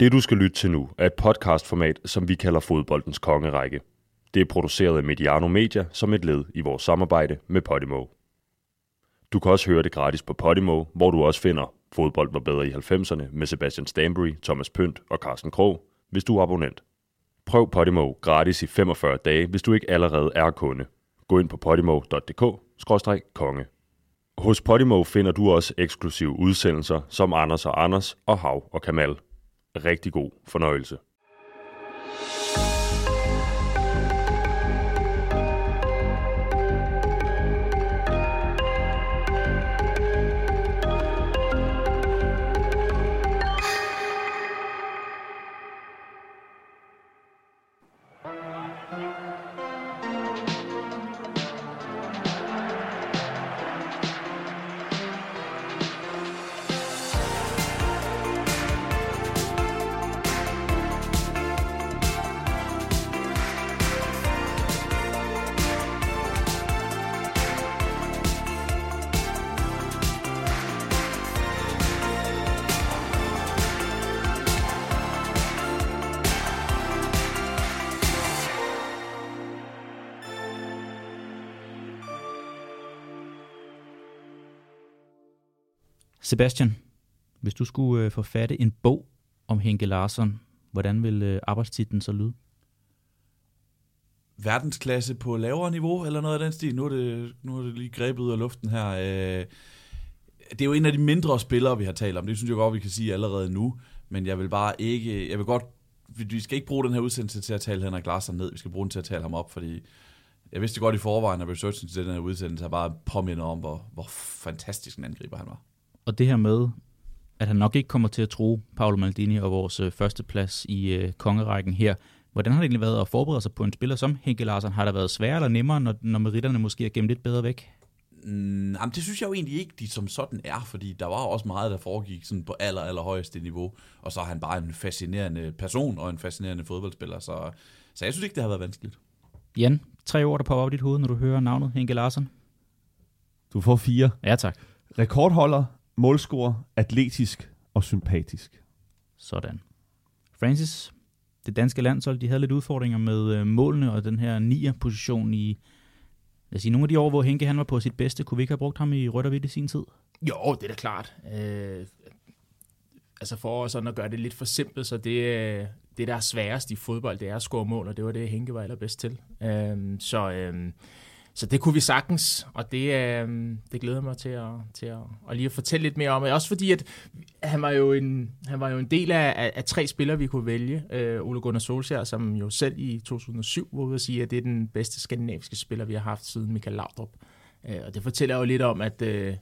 Det du skal lytte til nu er et podcastformat, som vi kalder Fodboldens Kongerække. Det er produceret af Mediano Media som et led i vores samarbejde med Podimo. Du kan også høre det gratis på Podimo, hvor du også finder Fodbold var bedre i 90'erne med Sebastian Stanbury, Thomas Pønt og Carsten Krog, hvis du er abonnent. Prøv Podimo gratis i 45 dage, hvis du ikke allerede er kunde. Gå ind på podimo.dk-konge. Hos Podimo finder du også eksklusive udsendelser som Anders og Anders og Hav og Kamal. Rigtig god fornøjelse. Sebastian, hvis du skulle øh, forfatte en bog om Henke Larsson, hvordan vil øh, arbejdstitlen så lyde? verdensklasse på lavere niveau, eller noget af den stil. Nu er det, nu er det lige grebet ud af luften her. Øh, det er jo en af de mindre spillere, vi har talt om. Det synes jeg godt, vi kan sige allerede nu. Men jeg vil bare ikke... Jeg vil godt... Vi skal ikke bruge den her udsendelse til at tale Henrik Larsson ned. Vi skal bruge den til at tale ham op, fordi jeg vidste godt i forvejen, at researchen til den her udsendelse har bare påmindet om, hvor, hvor fantastisk en angriber han var. Og det her med, at han nok ikke kommer til at tro Paolo Maldini og vores øh, første plads i øh, kongerækken her. Hvordan har det egentlig været at forberede sig på en spiller som Henke Larsson? Har det været sværere eller nemmere, når, når meritterne måske er gemt lidt bedre væk? Mm, jamen, det synes jeg jo egentlig ikke, de som sådan er, fordi der var også meget, der foregik sådan på aller, aller højeste niveau, og så er han bare en fascinerende person og en fascinerende fodboldspiller, så, så jeg synes ikke, det har været vanskeligt. Jan, tre ord, der popper op i dit hoved, når du hører navnet Henke Larsson. Du får fire. Ja, tak. Rekordholder, målscorer, atletisk og sympatisk. Sådan. Francis, det danske landshold, de havde lidt udfordringer med øh, målene og den her nier position i lad os sige, nogle af de år, hvor Henke han var på sit bedste. Kunne vi ikke have brugt ham i rødt og hvidt i sin tid? Jo, det er da klart. Øh, altså for sådan at gøre det lidt for simpelt, så det, øh, det der er sværest i fodbold, det er at score mål, og det var det, Henke var allerbedst til. Øh, så, øh, så det kunne vi sagtens, og det, øh, det glæder mig til at, til at, at lige at fortælle lidt mere om. Også fordi, at han var jo en, han var jo en del af, af, af tre spillere, vi kunne vælge. Øh, Ole Gunnar Solskjaer, som jo selv i 2007 var ude at sige, at det er den bedste skandinaviske spiller, vi har haft siden Michael Laudrup. Øh, og det fortæller jo lidt om, at... Øh,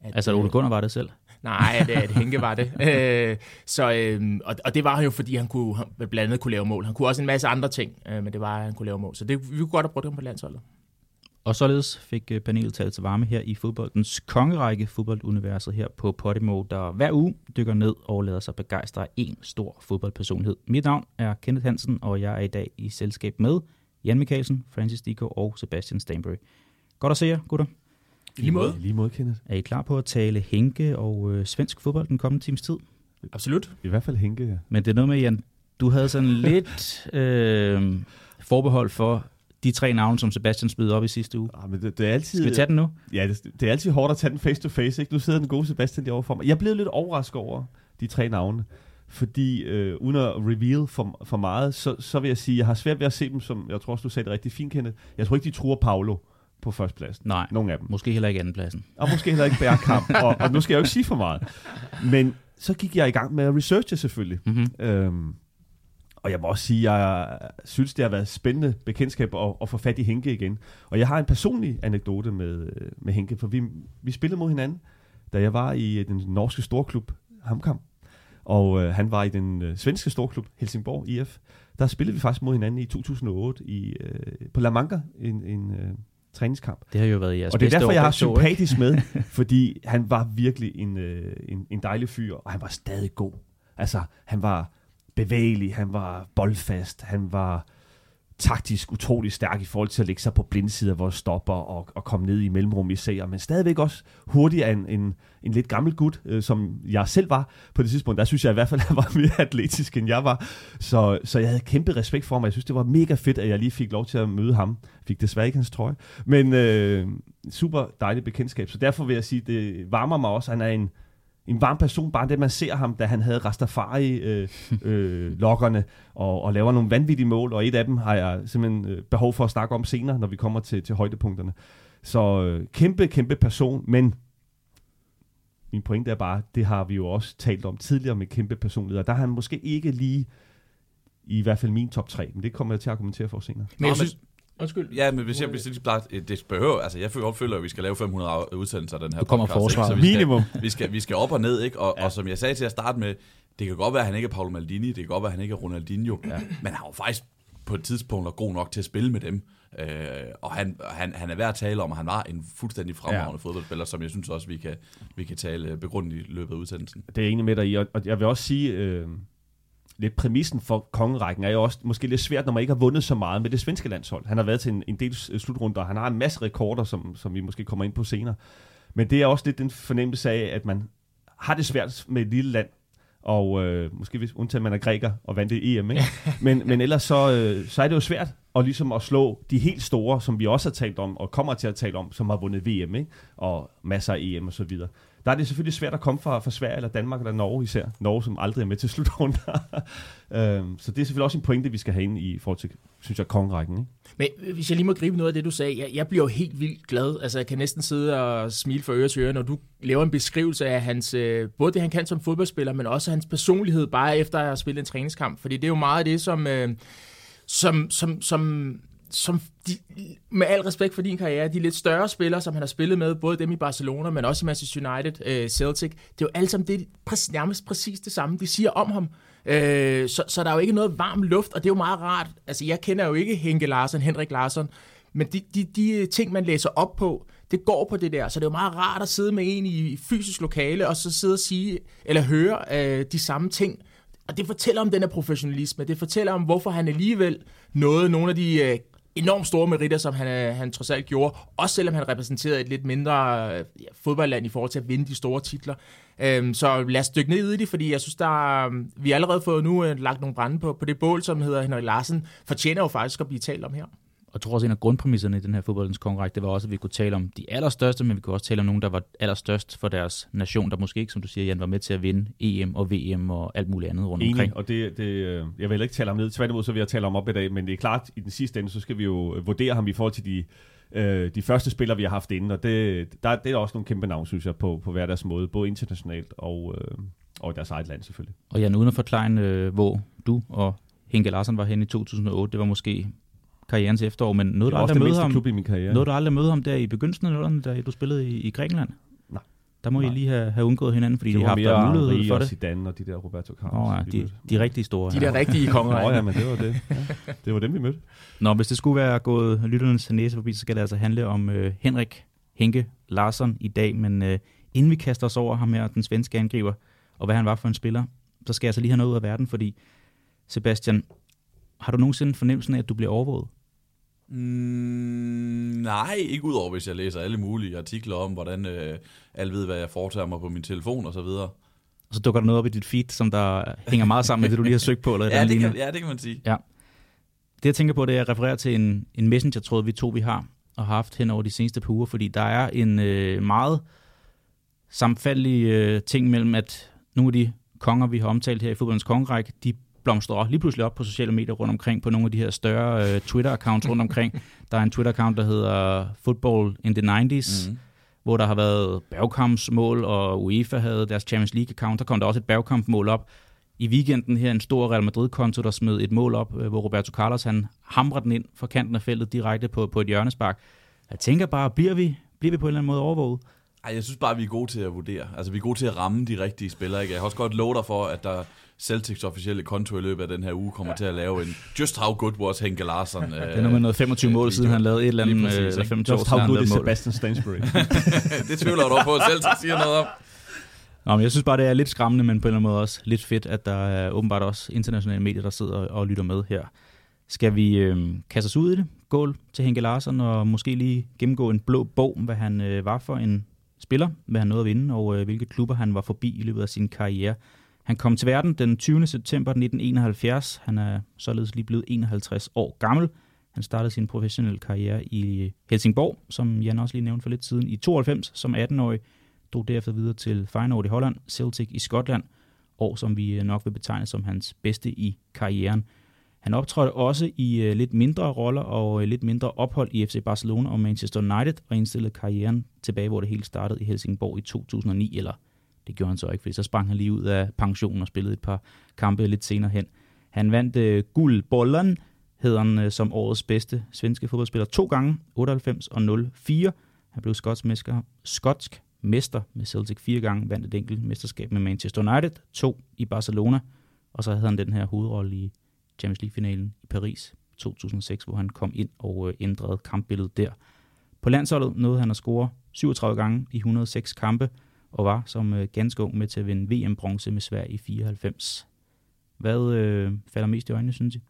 at altså, Ole Gunnar var det selv? Nej, det, det Henke var det. Øh, så, øh, og, og det var han jo, fordi han kunne han blandt andet kunne lave mål. Han kunne også en masse andre ting, øh, men det var, at han kunne lave mål. Så det, vi kunne godt have brugt ham på landsholdet. Og således fik øh, panelet talt til varme her i fodboldens kongerække, fodbolduniverset her på Podimo, der hver uge dykker ned og lader sig begejstre af en stor fodboldpersonlighed. Mit navn er Kenneth Hansen, og jeg er i dag i selskab med Jan Mikkelsen, Francis Diko og Sebastian Stanbury. Godt at se jer, gutter. I lige måde. I lige måde, Kenneth. Er I klar på at tale Henke og øh, svensk fodbold den kommende times tid? Absolut. I hvert fald Henke, ja. Men det er noget med, Jan, du havde sådan lidt øh, forbehold for de tre navne, som Sebastian spydede op i sidste uge. Ah, men det, det er altid, Skal vi tage den nu? Ja, det, det er altid hårdt at tage den face to face. Ikke? Nu sidder den gode Sebastian lige overfor mig. Jeg blev lidt overrasket over de tre navne. Fordi øh, uden at reveal for, for meget, så, så vil jeg sige, jeg har svært ved at se dem, som jeg tror også, du sagde det rigtig fint, Kenneth. Jeg tror ikke, de truer Paolo på førstepladsen. Nej, Nogle af dem. måske heller ikke andenpladsen. Og måske heller ikke Bærkamp. og, og nu skal jeg jo ikke sige for meget. Men så gik jeg i gang med at researche selvfølgelig. Mm-hmm. Øhm, og jeg må også sige, at jeg synes, det har været spændende bekendtskab at, at få fat i Henke igen. Og jeg har en personlig anekdote med, med Henke, for vi, vi spillede mod hinanden, da jeg var i den norske storklub Hamkam. Og øh, han var i den øh, svenske storklub Helsingborg IF. Der spillede vi faktisk mod hinanden i 2008 i, øh, på La Manga, en, en øh, træningskamp. Det har jo været jeres Og det er derfor, jeg har sympatisk med, fordi han var virkelig en, øh, en, en dejlig fyr, og han var stadig god. Altså, han var bevægelig, han var boldfast, han var taktisk utrolig stærk i forhold til at lægge sig på blindsider, hvor stopper og, og komme ned i mellemrum i men stadigvæk også hurtigere end en, en lidt gammel gut, øh, som jeg selv var på det tidspunkt. Der synes jeg i hvert fald, at han var mere atletisk, end jeg var. Så, så jeg havde kæmpe respekt for ham, jeg synes, det var mega fedt, at jeg lige fik lov til at møde ham. Fik desværre ikke hans trøje, men øh, super dejligt bekendtskab. Så derfor vil jeg sige, det varmer mig også, han er en, en varm person, bare det man ser ham, da han havde Rastafari-lokkerne øh, øh, og, og laver nogle vanvittige mål, og et af dem har jeg simpelthen øh, behov for at snakke om senere, når vi kommer til, til højdepunkterne. Så øh, kæmpe, kæmpe person, men min pointe er bare, det har vi jo også talt om tidligere med kæmpe personligheder. Der har han måske ikke lige i hvert fald min top 3, men det kommer jeg til at argumentere for senere. Men jeg synes, Undskyld. Ja, men hvis jeg, det, bare, det behøver, altså jeg føler, at vi skal lave 500 udsendelser af den her Du kommer podcast, forsvar. ikke? Så vi skal, Minimum. Vi skal, vi skal op og ned, ikke? Og, ja. og som jeg sagde til at starte med, det kan godt være, at han ikke er Paolo Maldini, det kan godt være, at han ikke er Ronaldinho, ja. men han var faktisk på et tidspunkt god nok til at spille med dem. Øh, og han, han, han er værd at tale om, at han var en fuldstændig fremragende ja. fodboldspiller, som jeg synes også, vi kan, vi kan tale begrundet i løbet af udsendelsen. Det er jeg enig med dig i, og jeg vil også sige, øh, lidt præmissen for kongerækken er jo også måske lidt svært, når man ikke har vundet så meget med det svenske landshold. Han har været til en, en del slutrunder, og han har en masse rekorder, som, som vi måske kommer ind på senere. Men det er også lidt den fornemmelse af, at man har det svært med et lille land, og øh, måske hvis undtagen man er græker og vandt det EM, ikke? Men, men ellers så, øh, så er det jo svært at, ligesom at slå de helt store, som vi også har talt om, og kommer til at tale om, som har vundet VM, ikke? og masser af EM og så videre der er det selvfølgelig svært at komme fra, fra Sverige eller Danmark eller Norge især. Norge, som aldrig er med til slutrunden. øhm, så det er selvfølgelig også en pointe, vi skal have ind i forhold til, synes jeg, kongerækken. Ikke? Men øh, hvis jeg lige må gribe noget af det, du sagde. Jeg, jeg bliver jo helt vildt glad. Altså, jeg kan næsten sidde og smile for øre til øre, når du laver en beskrivelse af hans, øh, både det, han kan som fodboldspiller, men også hans personlighed, bare efter at have spillet en træningskamp. Fordi det er jo meget af det, som, øh, som, som, som som de, med al respekt for din karriere, de lidt større spillere, som han har spillet med, både dem i Barcelona, men også i Manchester United, øh, Celtic, det er jo alle sammen det, præcis, nærmest præcis det samme, de siger om ham. Øh, så, så der er jo ikke noget varm luft, og det er jo meget rart. Altså, jeg kender jo ikke Henke Larsen, Henrik Larsen, men de, de, de ting, man læser op på, det går på det der. Så det er jo meget rart at sidde med en i fysisk lokale, og så sidde og sige, eller høre øh, de samme ting. Og det fortæller om den her professionalisme. Det fortæller om, hvorfor han alligevel nåede nogle af de øh, enormt store meritter, som han, øh, han trods alt gjorde, også selvom han repræsenterede et lidt mindre øh, ja, fodboldland i forhold til at vinde de store titler. Øhm, så lad os dykke ned i det, fordi jeg synes, der, øh, vi har allerede fået nu øh, lagt nogle brænde på, på det bål, som hedder Henrik Larsen, fortjener jo faktisk at blive talt om her. Jeg tror også, en af grundpræmisserne i den her fodboldens konkurrent, det var også, at vi kunne tale om de allerstørste, men vi kunne også tale om nogen, der var allerstørst for deres nation, der måske ikke, som du siger, Jan, var med til at vinde EM og VM og alt muligt andet rundt Enig, omkring. og det, det, øh, jeg vil ikke tale om ned, tværtimod så vil jeg tale om op i dag, men det er klart, i den sidste ende, så skal vi jo vurdere ham i forhold til de, øh, de første spillere, vi har haft inde, og det, der, det er også nogle kæmpe navn, synes jeg, på, på hver deres måde, både internationalt og, øh, og i deres eget land selvfølgelig. Og Jan, uden at forklare, øh, hvor du og Henke Larsen var henne i 2008, det var måske karrierens efterår, men noget du aldrig møde ham, klub i min karriere. Nåede du aldrig møde ham der i begyndelsen af nullerne, da du spillede i, i Grækenland? Nej. Der må Nej. I lige have, have undgået hinanden, fordi det de har haft der mulighed Henri for og det. Zidane og de der Roberto Carlos. Oh, ja, de, de rigtige store. De der rigtige konger. Nå ja, men det var det. Ja. Det var dem, vi mødte. Nå, hvis det skulle være gået lytternes næse forbi, så skal det altså handle om øh, Henrik Henke Larsson i dag. Men øh, inden vi kaster os over ham her, den svenske angriber, og hvad han var for en spiller, så skal jeg altså lige have noget ud af verden, fordi Sebastian, har du nogensinde fornemmelsen af, at du bliver overvåget? Mm, nej, ikke udover hvis jeg læser alle mulige artikler om, hvordan øh, alle ved, hvad jeg foretager mig på min telefon og så videre. Og så dukker der noget op i dit feed, som der hænger meget sammen med det, du lige har søgt på. Eller ja, det kan, ja, det kan man sige. Ja. Det jeg tænker på, det er at referere til en, en messenger-tråd, vi to vi har og har haft hen over de seneste par uger, fordi der er en øh, meget samfaldelig øh, ting mellem, at nogle af de konger, vi har omtalt her i fodboldens kongerække, de blomstrer lige pludselig op på sociale medier rundt omkring, på nogle af de her større øh, Twitter-accounts rundt omkring. Der er en Twitter-account, der hedder Football in the 90s, mm. hvor der har været bagkampsmål, og UEFA havde deres Champions League-account. Der kom der også et bagkampsmål op. I weekenden her en stor Real Madrid-konto, der smed et mål op, øh, hvor Roberto Carlos han hamrer den ind fra kanten af feltet direkte på, på et hjørnespark. Jeg tænker bare, bliver vi, bliver vi på en eller anden måde overvåget? Ej, jeg synes bare, vi er gode til at vurdere. Altså, vi er gode til at ramme de rigtige spillere. Ikke? Jeg har også godt love dig for, at der Celtics officielle konto i løbet af den her uge kommer ja. til at lave en Just How Good Was Henke Larsson. det er noget med noget 25 mål, siden han lavede et eller andet, præcis, eller 25 Just How Good is Sebastian Stansbury. det tvivler du på, at Celtics siger noget om. Nå, men jeg synes bare, det er lidt skræmmende, men på en eller anden måde også lidt fedt, at der er åbenbart også internationale medier, der sidder og lytter med her. Skal vi øh, kaste os ud i det? Gå til Henke Larsen og måske lige gennemgå en blå bog, hvad han øh, var for en spiller, hvad han nåede at vinde, og øh, hvilke klubber han var forbi i løbet af sin karriere. Han kom til verden den 20. september 1971. Han er således lige blevet 51 år gammel. Han startede sin professionelle karriere i øh, Helsingborg, som Jan også lige nævnte for lidt siden, i 92 som 18-årig. Drog derefter videre til Feyenoord i Holland, Celtic i Skotland, år som vi øh, nok vil betegne som hans bedste i karrieren. Han optrådte også i øh, lidt mindre roller og øh, lidt mindre ophold i FC Barcelona og Manchester United og indstillede karrieren tilbage, hvor det hele startede i Helsingborg i 2009, eller det gjorde han så ikke, for så sprang han lige ud af pensionen og spillede et par kampe lidt senere hen. Han vandt øh, guldbollen, hedder han øh, som årets bedste svenske fodboldspiller to gange, 98 og 04. Han blev skotsk mester, skotsk mester med Celtic fire gange, vandt et enkelt mesterskab med Manchester United, to i Barcelona, og så havde han den her hovedrolle i Champions League-finalen i Paris 2006, hvor han kom ind og øh, ændrede kampbilledet der. På landsholdet nåede han at score 37 gange i 106 kampe, og var som øh, ganske ung med til at vinde VM-bronze med Sverige i 94. Hvad øh, falder mest i øjnene, synes I?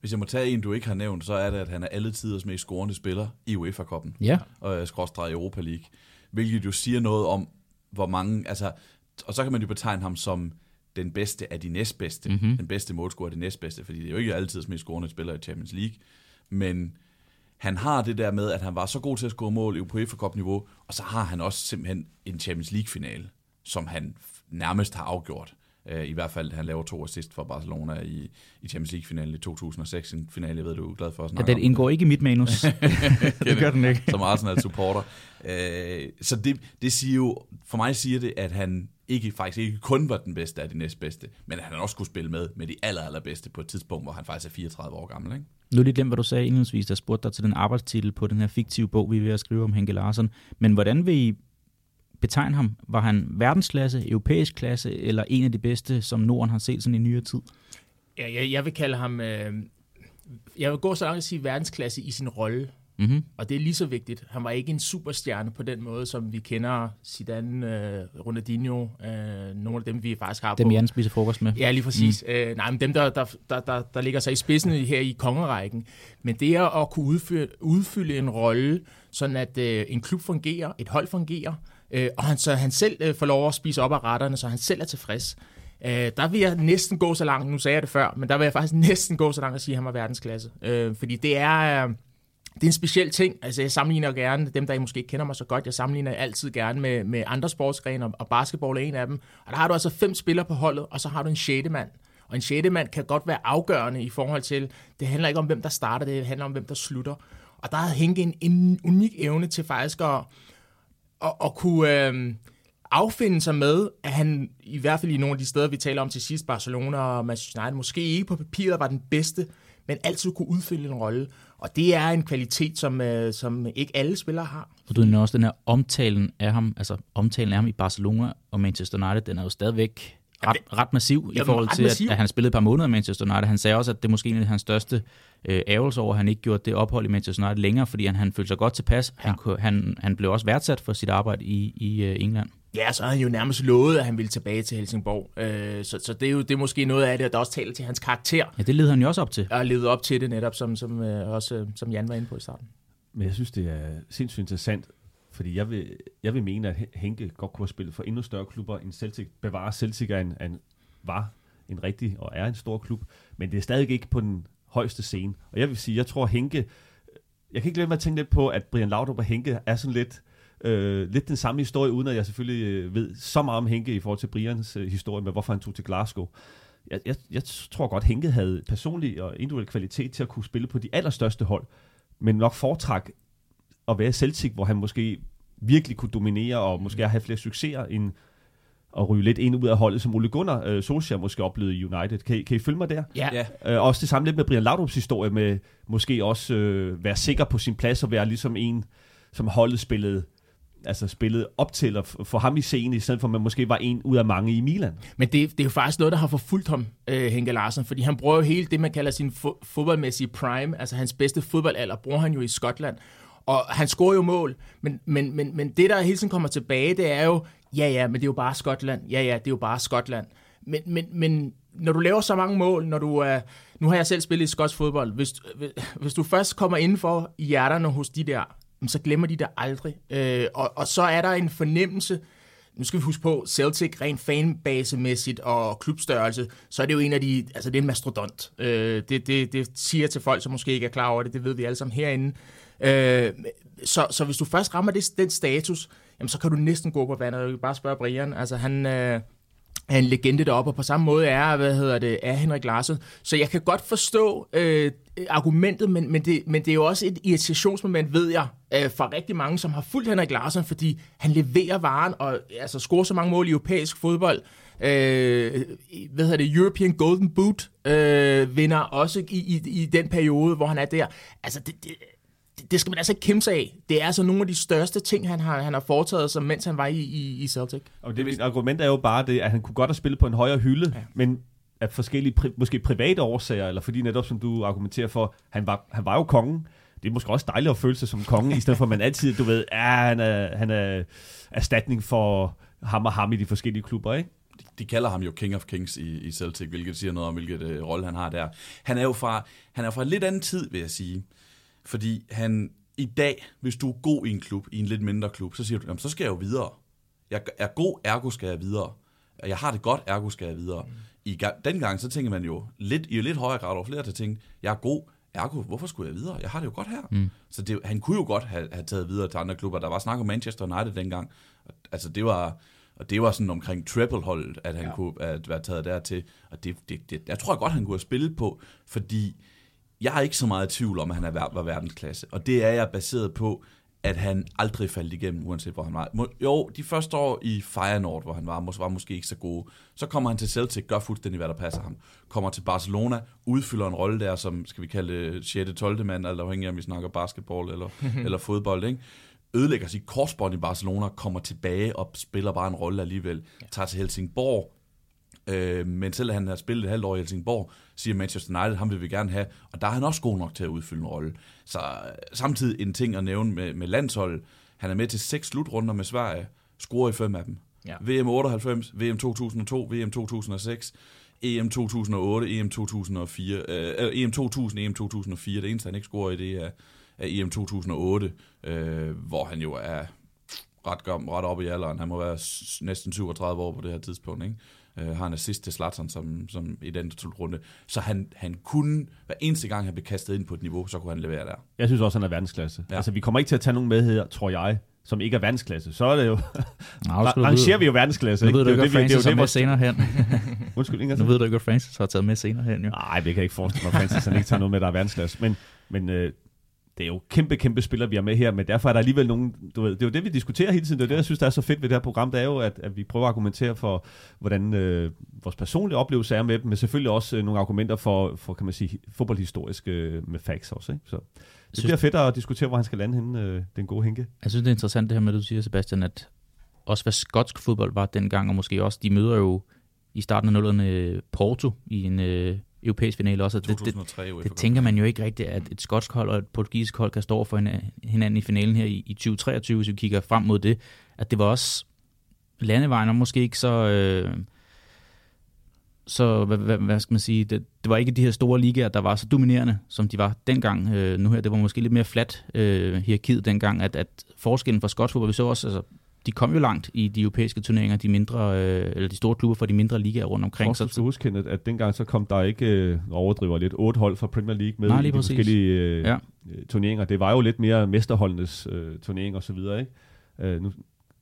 Hvis jeg må tage en, du ikke har nævnt, så er det, at han er alle tiders mest scorende spiller i UEFA-koppen. Ja. Og øh, skråstrej Europa League. Hvilket jo siger noget om, hvor mange... Altså, og så kan man jo betegne ham som den bedste af de næstbedste. Mm-hmm. Den bedste målscorer af de næstbedste, fordi det er jo ikke altid mest scorende spiller i Champions League. Men han har det der med, at han var så god til at score mål på UEFA Cup niveau, og så har han også simpelthen en Champions League-finale, som han nærmest har afgjort. Uh, I hvert fald, han laver to assist for Barcelona i, i Champions League-finalen i 2006. En finale, jeg ved, du er glad for at snakke ja, den indgår ikke i mit manus. det gør den ikke. Som Arsenal-supporter. Uh, så det, det siger jo, for mig siger det, at han ikke, faktisk ikke kun var den bedste af de næstbedste, men at han også kunne spille med med de aller, allerbedste på et tidspunkt, hvor han faktisk er 34 år gammel. Ikke? Nu er det glemt, hvad du sagde indledningsvis, der spurgte dig til den arbejdstitel på den her fiktive bog, vi er ved at skrive om Henke Larsen. Men hvordan vil I betegne ham? Var han verdensklasse, europæisk klasse, eller en af de bedste, som Norden har set sådan i nyere tid? Ja, jeg, jeg vil kalde ham... Øh, jeg vil gå så langt at sige verdensklasse i sin rolle. Mm-hmm. Og det er lige så vigtigt. Han var ikke en superstjerne på den måde, som vi kender Zidane, øh, Ronaldinho, øh, nogle af dem, vi faktisk har dem, på... Dem Jan spiser frokost med. Ja, lige præcis. Mm. Øh, nej, men dem, der, der, der, der, der ligger sig i spidsen her i kongerækken. Men det er at kunne udfylde, udfylde en rolle, sådan at øh, en klub fungerer, et hold fungerer, øh, og han, så han selv øh, får lov at spise op af retterne, så han selv er tilfreds. Øh, der vil jeg næsten gå så langt, nu sagde jeg det før, men der vil jeg faktisk næsten gå så langt at sige, at han var verdensklasse. Øh, fordi det er... Øh, det er en speciel ting. Altså, jeg sammenligner gerne, dem der måske ikke kender mig så godt, jeg sammenligner altid gerne med, med andre sportsgrene, og basketball er en af dem. Og der har du altså fem spillere på holdet, og så har du en sjette mand. Og en sjette mand kan godt være afgørende i forhold til, det handler ikke om, hvem der starter, det handler om, hvem der slutter. Og der har Henke en, en unik evne til faktisk at, at, at kunne øh, affinde sig med, at han i hvert fald i nogle af de steder, vi taler om til sidst, Barcelona og Manchester United, måske ikke på papiret var den bedste, men altid kunne udfylde en rolle. Og det er en kvalitet, som, øh, som ikke alle spillere har. Og du nævner også den her omtalen af ham, altså omtalen af ham i Barcelona og Manchester United, den er jo stadigvæk ret, ret massiv i forhold til, at, at han spillede et par måneder i Manchester United. Han sagde også, at det er måske en af hans største øh, ærgelse over, at han ikke gjorde det ophold i Manchester United længere, fordi han, han følte sig godt tilpas. Ja. Han, han, han blev også værdsat for sit arbejde i, i uh, England. Ja, så har han jo nærmest lovet, at han ville tilbage til Helsingborg. Øh, så, så det er jo det er måske noget af det, der også taler til hans karakter. Ja, det leder han jo også op til. Og levet op til det netop, som, som, øh, også, som Jan var inde på i starten. Men jeg synes, det er sindssygt interessant, fordi jeg vil, jeg vil mene, at Henke godt kunne have spillet for endnu større klubber end Celtic. Bevare Celtic er en, en, var en rigtig og er en stor klub, men det er stadig ikke på den højeste scene. Og jeg vil sige, jeg tror Henke, jeg kan ikke lade med at tænke lidt på, at Brian Laudrup og Henke er sådan lidt, øh, lidt den samme historie, uden at jeg selvfølgelig øh, ved så meget om Henke i forhold til Brians øh, historie med, hvorfor han tog til Glasgow. Jeg, jeg, jeg tror godt, Henke havde personlig og individuel kvalitet til at kunne spille på de allerstørste hold, men nok foretræk at være Celtic, hvor han måske virkelig kunne dominere og måske have flere succeser end at ryge lidt ind ud af holdet, som Ole Gunnar øh, Solskjaer måske oplevede i United. Kan I, kan I følge mig der? Ja. ja. Øh, også det samme lidt med Brian Laudrup's historie med måske også øh, være sikker på sin plads og være ligesom en, som holdet spillede altså spillet op til at få ham i scenen, i stedet for at man måske var en ud af mange i Milan. Men det, det er jo faktisk noget, der har forfulgt ham, øh, Henke Larsen, fordi han bruger jo hele det, man kalder sin fo- fodboldmæssige prime, altså hans bedste fodboldalder, bruger han jo i Skotland. Og han scorer jo mål, men, men, men, men det, der hele tiden kommer tilbage, det er jo, ja ja, men det er jo bare Skotland, ja ja, det er jo bare Skotland. Men, men, men når du laver så mange mål, når du er... Nu har jeg selv spillet i skotsk fodbold. Hvis, hvis du først kommer indenfor i hjerterne hos de der, så glemmer de det aldrig. Øh, og, og så er der en fornemmelse, nu skal vi huske på, Celtic rent fanbasemæssigt og klubstørrelse, så er det jo en af de, altså det er en mastodont. Øh, det, det, det siger til folk, som måske ikke er klar over det, det ved vi alle sammen herinde. Øh, så, så hvis du først rammer det, den status, jamen så kan du næsten gå på vandet. Jeg kan bare spørge Brian, altså han... Øh, er en legende deroppe, og på samme måde er, hvad hedder det, er Henrik Larsen. Så jeg kan godt forstå øh, argumentet, men, men, det, men det er jo også et irritationsmoment, ved jeg, øh, fra rigtig mange, som har fulgt Henrik Larsen, fordi han leverer varen og altså, scorer så mange mål i europæisk fodbold. Øh, hvad hedder det, European Golden Boot øh, vinder også i, i, i den periode, hvor han er der. Altså, det, det, det skal man altså ikke kæmpe sig af. Det er altså nogle af de største ting, han har, han har foretaget sig, mens han var i, i, i Celtic. Og det, argument er jo bare det, at han kunne godt have spillet på en højere hylde, ja. men af forskellige, pri, måske private årsager, eller fordi netop som du argumenterer for, han var, han var jo kongen. Det er måske også dejligt at føle sig som konge, i stedet for at man altid, du ved, ja, han er, han er erstatning for ham og ham i de forskellige klubber, ikke? de kalder ham jo King of Kings i, i Celtic, hvilket siger noget om, hvilket øh, rolle han har der. Han er jo fra, han er fra en lidt anden tid, vil jeg sige. Fordi han i dag, hvis du er god i en klub, i en lidt mindre klub, så siger du, jamen, så skal jeg jo videre. Jeg er god, ergo skal jeg videre. Jeg har det godt, ergo skal jeg videre. Mm. I dengang, så tænker man jo lidt, i lidt højere grad over flere til tænke, jeg er god, ergo, hvorfor skulle jeg videre? Jeg har det jo godt her. Mm. Så det, han kunne jo godt have, have taget videre til andre klubber. Der var snak om Manchester United dengang. Altså det var, og det var sådan omkring treble-holdet, at han ja. kunne at være taget dertil. Og det, det, det, jeg tror godt, han kunne have spillet på, fordi jeg er ikke så meget i tvivl om, at han er, var verdensklasse. Og det er jeg baseret på, at han aldrig faldt igennem, uanset hvor han var. Jo, de første år i Feyenoord, hvor han var, var måske ikke så gode. Så kommer han til Celtic, gør fuldstændig, hvad der passer ham. Kommer til Barcelona, udfylder en rolle der, som skal vi kalde 6. 12. mand, eller afhængig af, om vi snakker basketball eller, eller fodbold, ikke? ødelægger sit korsbånd i Barcelona, kommer tilbage og spiller bare en rolle alligevel. Ja. Tager til Helsingborg, øh, men selvom han har spillet et halvt år i Helsingborg, siger Manchester United, ham vil vi gerne have, og der er han også god nok til at udfylde en rolle. Så øh, samtidig en ting at nævne med, med landsholdet, han er med til seks slutrunder med Sverige, scorer i fem af dem. Ja. VM 98, VM 2002, VM 2006, EM 2008, EM 2004, øh, EM 2000, EM 2004. Det eneste, han ikke scorer i, det er, er EM 2008, øh, hvor han jo er ret, ret oppe i alderen. Han må være næsten 37 år på det her tidspunkt. Ikke? Øh, har en assist til Zlatan som, som i den runde. Så han, han kunne, hver eneste gang han blev kastet ind på et niveau, så kunne han levere der. Jeg synes også, han er verdensklasse. Ja. Altså, vi kommer ikke til at tage nogen med her, tror jeg, som ikke er verdensklasse. Så er det jo... Nå, rangerer vi jo verdensklasse. Nu ved du ikke, at Francis har med senere hen. Undskyld, Inger. Nu ved du ikke, at Francis har taget med senere hen, jo. Nej, det kan jeg ikke forestille mig, at Francis han ikke tager noget med, der er verdensklasse. Men, men øh, det er jo kæmpe, kæmpe spillere, vi har med her, men derfor er der alligevel nogen, du ved, det er jo det, vi diskuterer hele tiden, det er det, jeg synes, der er så fedt ved det her program, det er jo, at, at vi prøver at argumentere for, hvordan øh, vores personlige oplevelse er med dem, men selvfølgelig også øh, nogle argumenter for, for, kan man sige, fodboldhistoriske øh, med facts også, ikke? Så det synes, bliver fedt at diskutere, hvor han skal lande henne, øh, den gode Henke. Jeg synes, det er interessant det her med, at du siger, Sebastian, at også hvad skotsk fodbold var dengang, og måske også, de møder jo i starten af nullerne Porto i en øh, europæisk finale også. Det, 2003 det, det, det tænker man jo ikke rigtigt, at et skotsk hold og et portugisisk hold kan stå for hinanden i finalen her i, i 2023, hvis vi kigger frem mod det. At det var også landevejen, og måske ikke så... Øh, så hvad, hvad, hvad skal man sige, det, det var ikke de her store ligaer, der var så dominerende, som de var dengang. Øh, nu her, det var måske lidt mere flat øh, hierarkiet dengang, at, at forskellen for skotsk fodbold, vi så også, altså, de kom jo langt i de europæiske turneringer, de mindre, øh, eller de store klubber for de mindre ligaer rundt omkring. Også så, huske, at, at dengang så kom der ikke, øh, overdriver lidt, otte hold fra Premier League med Nej, i de præcis. forskellige øh, ja. Øh, turneringer. Det var jo lidt mere mesterholdenes øh, turnering og så videre, ikke? Øh, nu,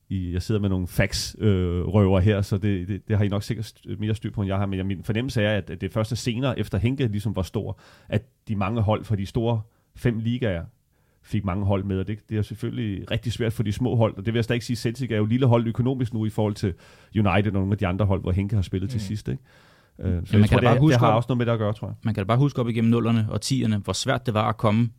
i, jeg sidder med nogle fax-røver øh, her, så det, det, det har I nok sikkert mere styr på, end jeg har. Men min fornemmelse er, at det første senere, efter Henke ligesom var stor, at de mange hold fra de store fem ligaer fik mange hold med, og det, det er selvfølgelig rigtig svært for de små hold, og det vil jeg stadig ikke sige, Celtic er jo lille hold økonomisk nu i forhold til United og nogle af de andre hold, hvor Henke har spillet mm. til sidst, ikke? Uh, så ja, man jeg tror, kan det, bare huske det har op, også noget med det at gøre, tror jeg. Man kan da bare huske op igennem nullerne og tierne, hvor svært det var at komme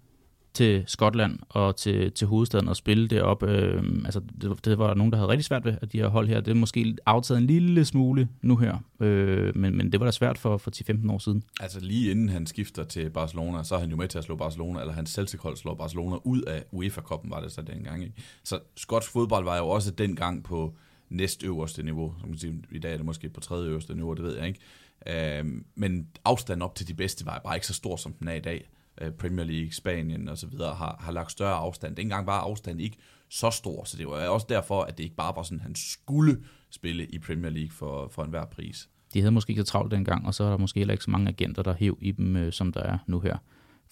til Skotland og til, til hovedstaden og spille det op. Øh, altså, det, det var der nogen, der havde rigtig svært ved, at de her hold her. Det er måske aftaget en lille smule nu her, øh, men, men det var da svært for, for 10-15 år siden. Altså lige inden han skifter til Barcelona, så er han jo med til at slå Barcelona, eller hans selvsikhold slår Barcelona ud af UEFA-koppen, var det så dengang. Ikke? Så skotsk fodbold var jo også dengang på næstøverste niveau. Som man siger, I dag er det måske på tredje øverste niveau, det ved jeg ikke. Øh, men afstanden op til de bedste var bare ikke så stor, som den er i dag. Øh, Premier League, Spanien og så videre har, har lagt større afstand. Dengang var afstanden ikke så stor, så det var også derfor, at det ikke bare var sådan, at han skulle spille i Premier League for, for enhver pris. De havde måske ikke så travlt dengang, og så er der måske heller ikke så mange agenter, der hæv i dem, øh, som der er nu her.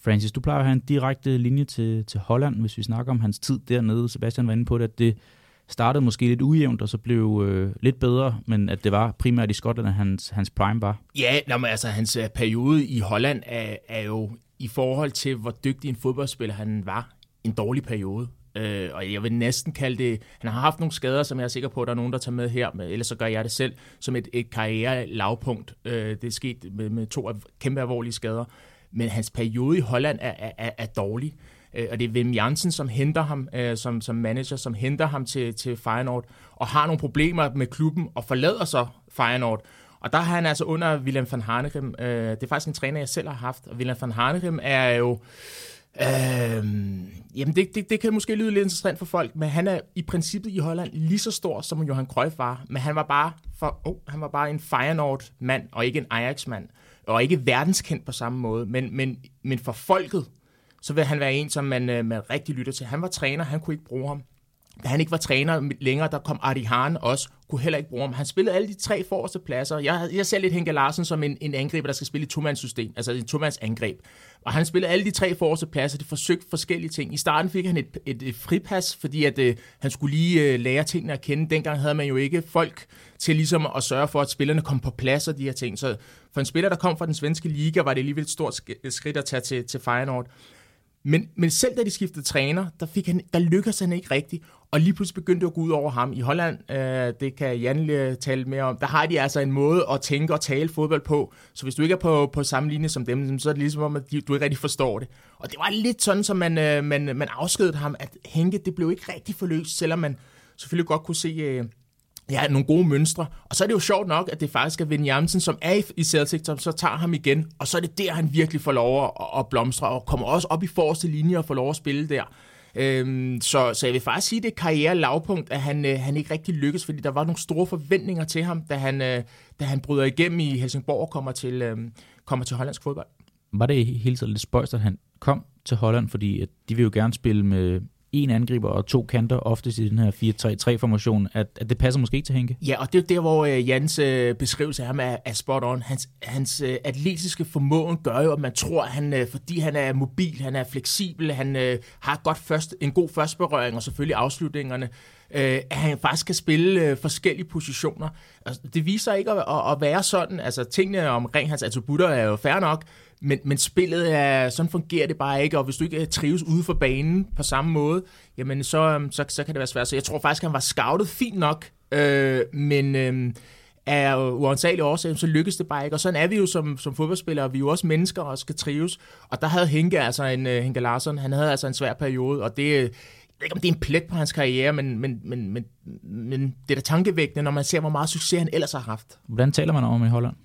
Francis, du plejer at have en direkte linje til, til Holland, hvis vi snakker om hans tid dernede. Sebastian var inde på det, at det startede måske lidt ujævnt, og så blev øh, lidt bedre, men at det var primært i Skotland, at hans, hans prime var. Ja, nå, men altså hans øh, periode i Holland er, er jo i forhold til, hvor dygtig en fodboldspiller han var, en dårlig periode. Øh, og jeg vil næsten kalde det, han har haft nogle skader, som jeg er sikker på, at der er nogen, der tager med her, men ellers så gør jeg det selv, som et, et karriere-lavpunkt. Øh, det er sket med, med to kæmpe alvorlige skader. Men hans periode i Holland er, er, er dårlig. Øh, og det er Wim Jansen, som henter ham øh, som, som manager, som henter ham til, til Feyenoord, og har nogle problemer med klubben, og forlader så Feyenoord. Og der har han altså under Willem van Hanegem, øh, det er faktisk en træner, jeg selv har haft, og Willem van Hanegem er jo Øh, jamen, det, det, det kan måske lyde lidt interessant for folk, men han er i princippet i Holland lige så stor, som Johan Cruyff var. Men han var bare, for, oh, han var bare en Feyenoord-mand, og ikke en Ajax-mand. Og ikke verdenskendt på samme måde. Men, men, men for folket, så vil han være en, som man, øh, man rigtig lytter til. Han var træner, han kunne ikke bruge ham. Da han ikke var træner længere, der kom Adi Hahn også, kunne heller ikke bruge ham. Han spillede alle de tre forreste pladser. Jeg, jeg ser lidt Henke Larsen som en, en angriber, der skal spille i to-mands-system, altså en to-mands angreb. Og han spillede alle de tre forreste pladser, de forsøgte forskellige ting. I starten fik han et, et, et fripas, fordi at, øh, han skulle lige øh, lære tingene at kende. Dengang havde man jo ikke folk til ligesom at sørge for, at spillerne kom på plads og de her ting. Så for en spiller, der kom fra den svenske liga, var det alligevel et stort skridt at tage til, til Feyenoord. Men, men selv da de skiftede træner, der, fik han, der lykkedes han ikke rigtigt. Og lige pludselig begyndte det at gå ud over ham. I Holland, øh, det kan Jan øh, tale mere om, der har de altså en måde at tænke og tale fodbold på. Så hvis du ikke er på, på samme linje som dem, så er det ligesom om, at de, du ikke rigtig forstår det. Og det var lidt sådan, som man, øh, man, man afskedede ham, at Henke, det blev ikke rigtig forløst, selvom man selvfølgelig godt kunne se... Øh, ja, nogle gode mønstre. Og så er det jo sjovt nok, at det faktisk er Vin Jamsen, som er i Celtic, som så tager ham igen. Og så er det der, han virkelig får lov at, at blomstre, og kommer også op i forreste linje og får lov at spille der. Øhm, så, så jeg vil faktisk sige, at det er karrierelavpunkt, at han, øh, han ikke rigtig lykkes, fordi der var nogle store forventninger til ham, da han, øh, da han bryder igennem i Helsingborg og kommer til, øh, kommer til hollandsk fodbold. Var det hele tiden lidt spøjst, at han kom til Holland, fordi at de vil jo gerne spille med en angriber og to kanter, oftest i den her 4-3-3-formation, at, at det passer måske ikke til Henke? Ja, og det er der, hvor uh, Jans uh, beskrivelse af ham er, er spot on. Hans, hans øh, atletiske formåen gør jo, at man tror, at han, fordi han er mobil, han er fleksibel, han har godt først, en god førstberøring og selvfølgelig afslutningerne, uh, at han faktisk kan spille forskellige positioner. Altså, det viser ikke at, at, at være sådan. Altså, tingene omkring hans attributter er jo fair nok, men, men spillet er, sådan fungerer det bare ikke, og hvis du ikke trives ude for banen på samme måde, jamen så, øhm, så, så kan det være svært. Så jeg tror faktisk, han var scoutet fint nok, øh, men øh, af uansagelige årsager, så lykkes det bare ikke. Og sådan er vi jo som, som fodboldspillere, vi er jo også mennesker og skal trives. Og der havde Henke, altså en, uh, Henke Larsson, han havde altså en svær periode, og det, jeg ved ikke, om det er en plet på hans karriere, men, men, men, men, men det er da tankevækkende, når man ser, hvor meget succes han ellers har haft. Hvordan taler man om i Holland?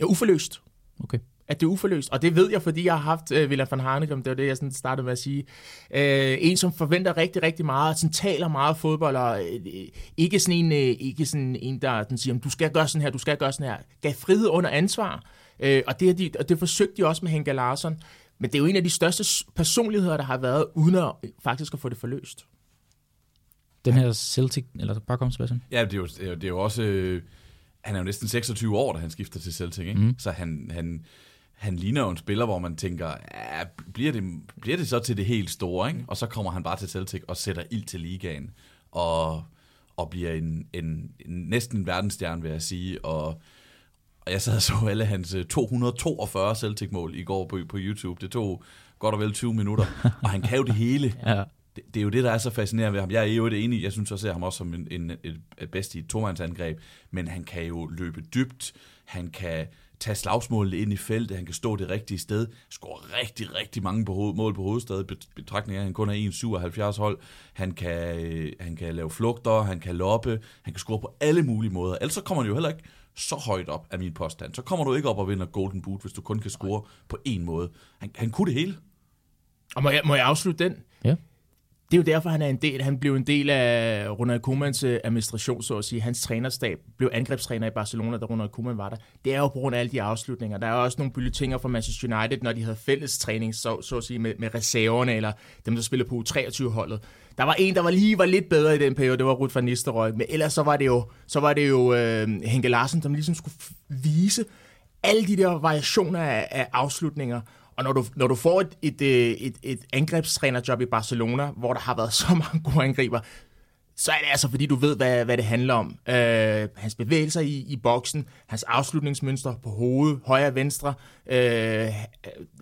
Ja, uforløst. Okay at det er uforløst. Og det ved jeg, fordi jeg har haft uh, Villa van Hanegem, det var det, jeg sådan startede med at sige. Uh, en, som forventer rigtig, rigtig meget, som taler meget fodbold, og uh, ikke sådan en, uh, ikke sådan en der den siger, du skal gøre sådan her, du skal gøre sådan her. Gav frihed under ansvar, uh, og, det, de, og det forsøgte de også med Henke Larsson. Men det er jo en af de største personligheder, der har været, uden at faktisk at få det forløst. Den her Celtic, eller bare kom Sebastian? Ja, det er jo, det er jo, det er jo også... Øh, han er jo næsten 26 år, da han skifter til Celtic, ikke? Mm. Så han, han, han ligner jo en spiller, hvor man tænker, ja, bliver, det, bliver det så til det helt store, ikke? Og så kommer han bare til Celtic og sætter ild til ligaen, og, og bliver en, en, en næsten en verdensstjerne, vil jeg sige, og, og jeg sad og så alle hans 242 Celtic-mål i går på, på YouTube. Det tog godt og vel 20 minutter, og han kan jo det hele. ja. det, det er jo det, der er så fascinerende ved ham. Jeg er jo det enig, jeg synes også, ser ham også som en, en, et, et bedst i et tomandsangreb, men han kan jo løbe dybt, han kan tage slagsmålet ind i feltet, han kan stå det rigtige sted, score rigtig, rigtig mange på mål på hovedstedet, betragtning af, at han kun er 1,77 hold, han kan, øh, han kan lave flugter, han kan loppe, han kan score på alle mulige måder, ellers så kommer han jo heller ikke så højt op af min påstand. Så kommer du ikke op og vinder Golden Boot, hvis du kun kan score på én måde. Han, han kunne det hele. Og må jeg, må jeg afslutte den? Ja det er jo derfor, han er en del. Han blev en del af Ronald Koemans øh, administration, så at sige. Hans trænerstab blev angrebstræner i Barcelona, da Ronald Koeman var der. Det er jo på grund af alle de afslutninger. Der er også nogle bylletinger fra Manchester United, når de havde fælles træning, så, så at sige, med, med reserverne, eller dem, der spillede på U23-holdet. Der var en, der var lige var lidt bedre i den periode, det var Ruud van Nistelrooy. Men ellers så var det jo, så var det jo øh, Henke Larsen, som ligesom skulle vise alle de der variationer af, af afslutninger. Og når du, når du får et, et, øh, et, et angrebstrænerjob i Barcelona, hvor der har været så mange gode angriber, så er det altså, fordi du ved, hvad, hvad det handler om. Øh, hans bevægelser i, i boksen, hans afslutningsmønster på hovedet, højre og venstre, øh,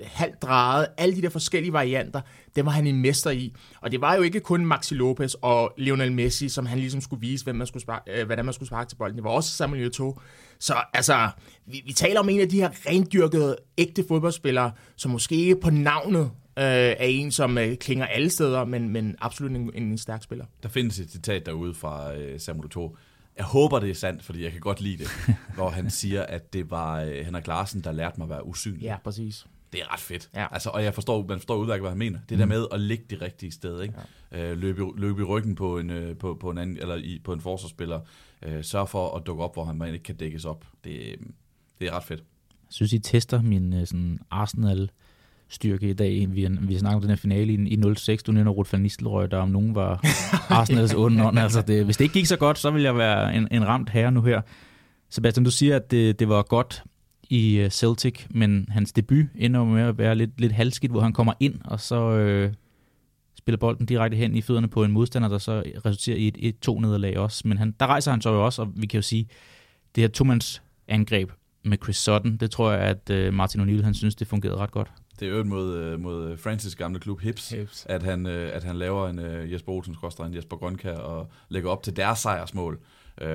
halvt drejet, alle de der forskellige varianter, det var han en mester i. Og det var jo ikke kun Maxi Lopez og Lionel Messi, som han ligesom skulle vise, hvem man skulle sparke, øh, hvordan man skulle sparke til bolden. Det var også Samuel Eto'o. Så altså, vi, vi taler om en af de her rendyrkede, ægte fodboldspillere, som måske ikke på navnet øh, er en, som øh, klinger alle steder, men, men absolut en, en stærk spiller. Der findes et citat derude fra øh, Samuel Eto'o. Jeg håber, det er sandt, fordi jeg kan godt lide det, hvor han siger, at det var øh, Henrik Larsen, der lærte mig at være usynlig. Ja, præcis. Det er ret fedt. Ja. Altså, og jeg forstår, man forstår udmærket, hvad han mener. Det mm. der med at ligge det rigtige sted, ikke? Ja. Øh, løbe, i- løbe i ryggen på en, øh, på, på en, anden, eller i, på en forsvarsspiller. Øh, sørg for at dukke op, hvor han man ikke kan dækkes op. Det, øh, det er ret fedt. Jeg synes, I tester min øh, sådan Arsenal styrke i dag. Vi, vi har snakket om den her finale i, i 06. Du nævner Ruud van Nistelrooy, der om nogen var Arsenals onde ånd. Altså det, hvis det ikke gik så godt, så ville jeg være en, en ramt herre nu her. Sebastian, du siger, at det, det var godt i øh, Celtic, men hans debut ender med at være lidt, lidt halvskidt, hvor han kommer ind, og så øh, spiller bolden direkte hen i fødderne på en modstander, der så resulterer i et 1-2 nederlag også. Men han, der rejser han så jo også, og vi kan jo sige, det her tomands angreb med Chris Sutton, det tror jeg, at øh, Martin O'Neill, han synes, det fungerede ret godt. Det er jo mod, øh, mod Francis gamle klub Hips, Hips. at han, øh, at han laver en øh, Jesper Olsen, en Jesper Grønkær, og lægger op til deres sejrsmål.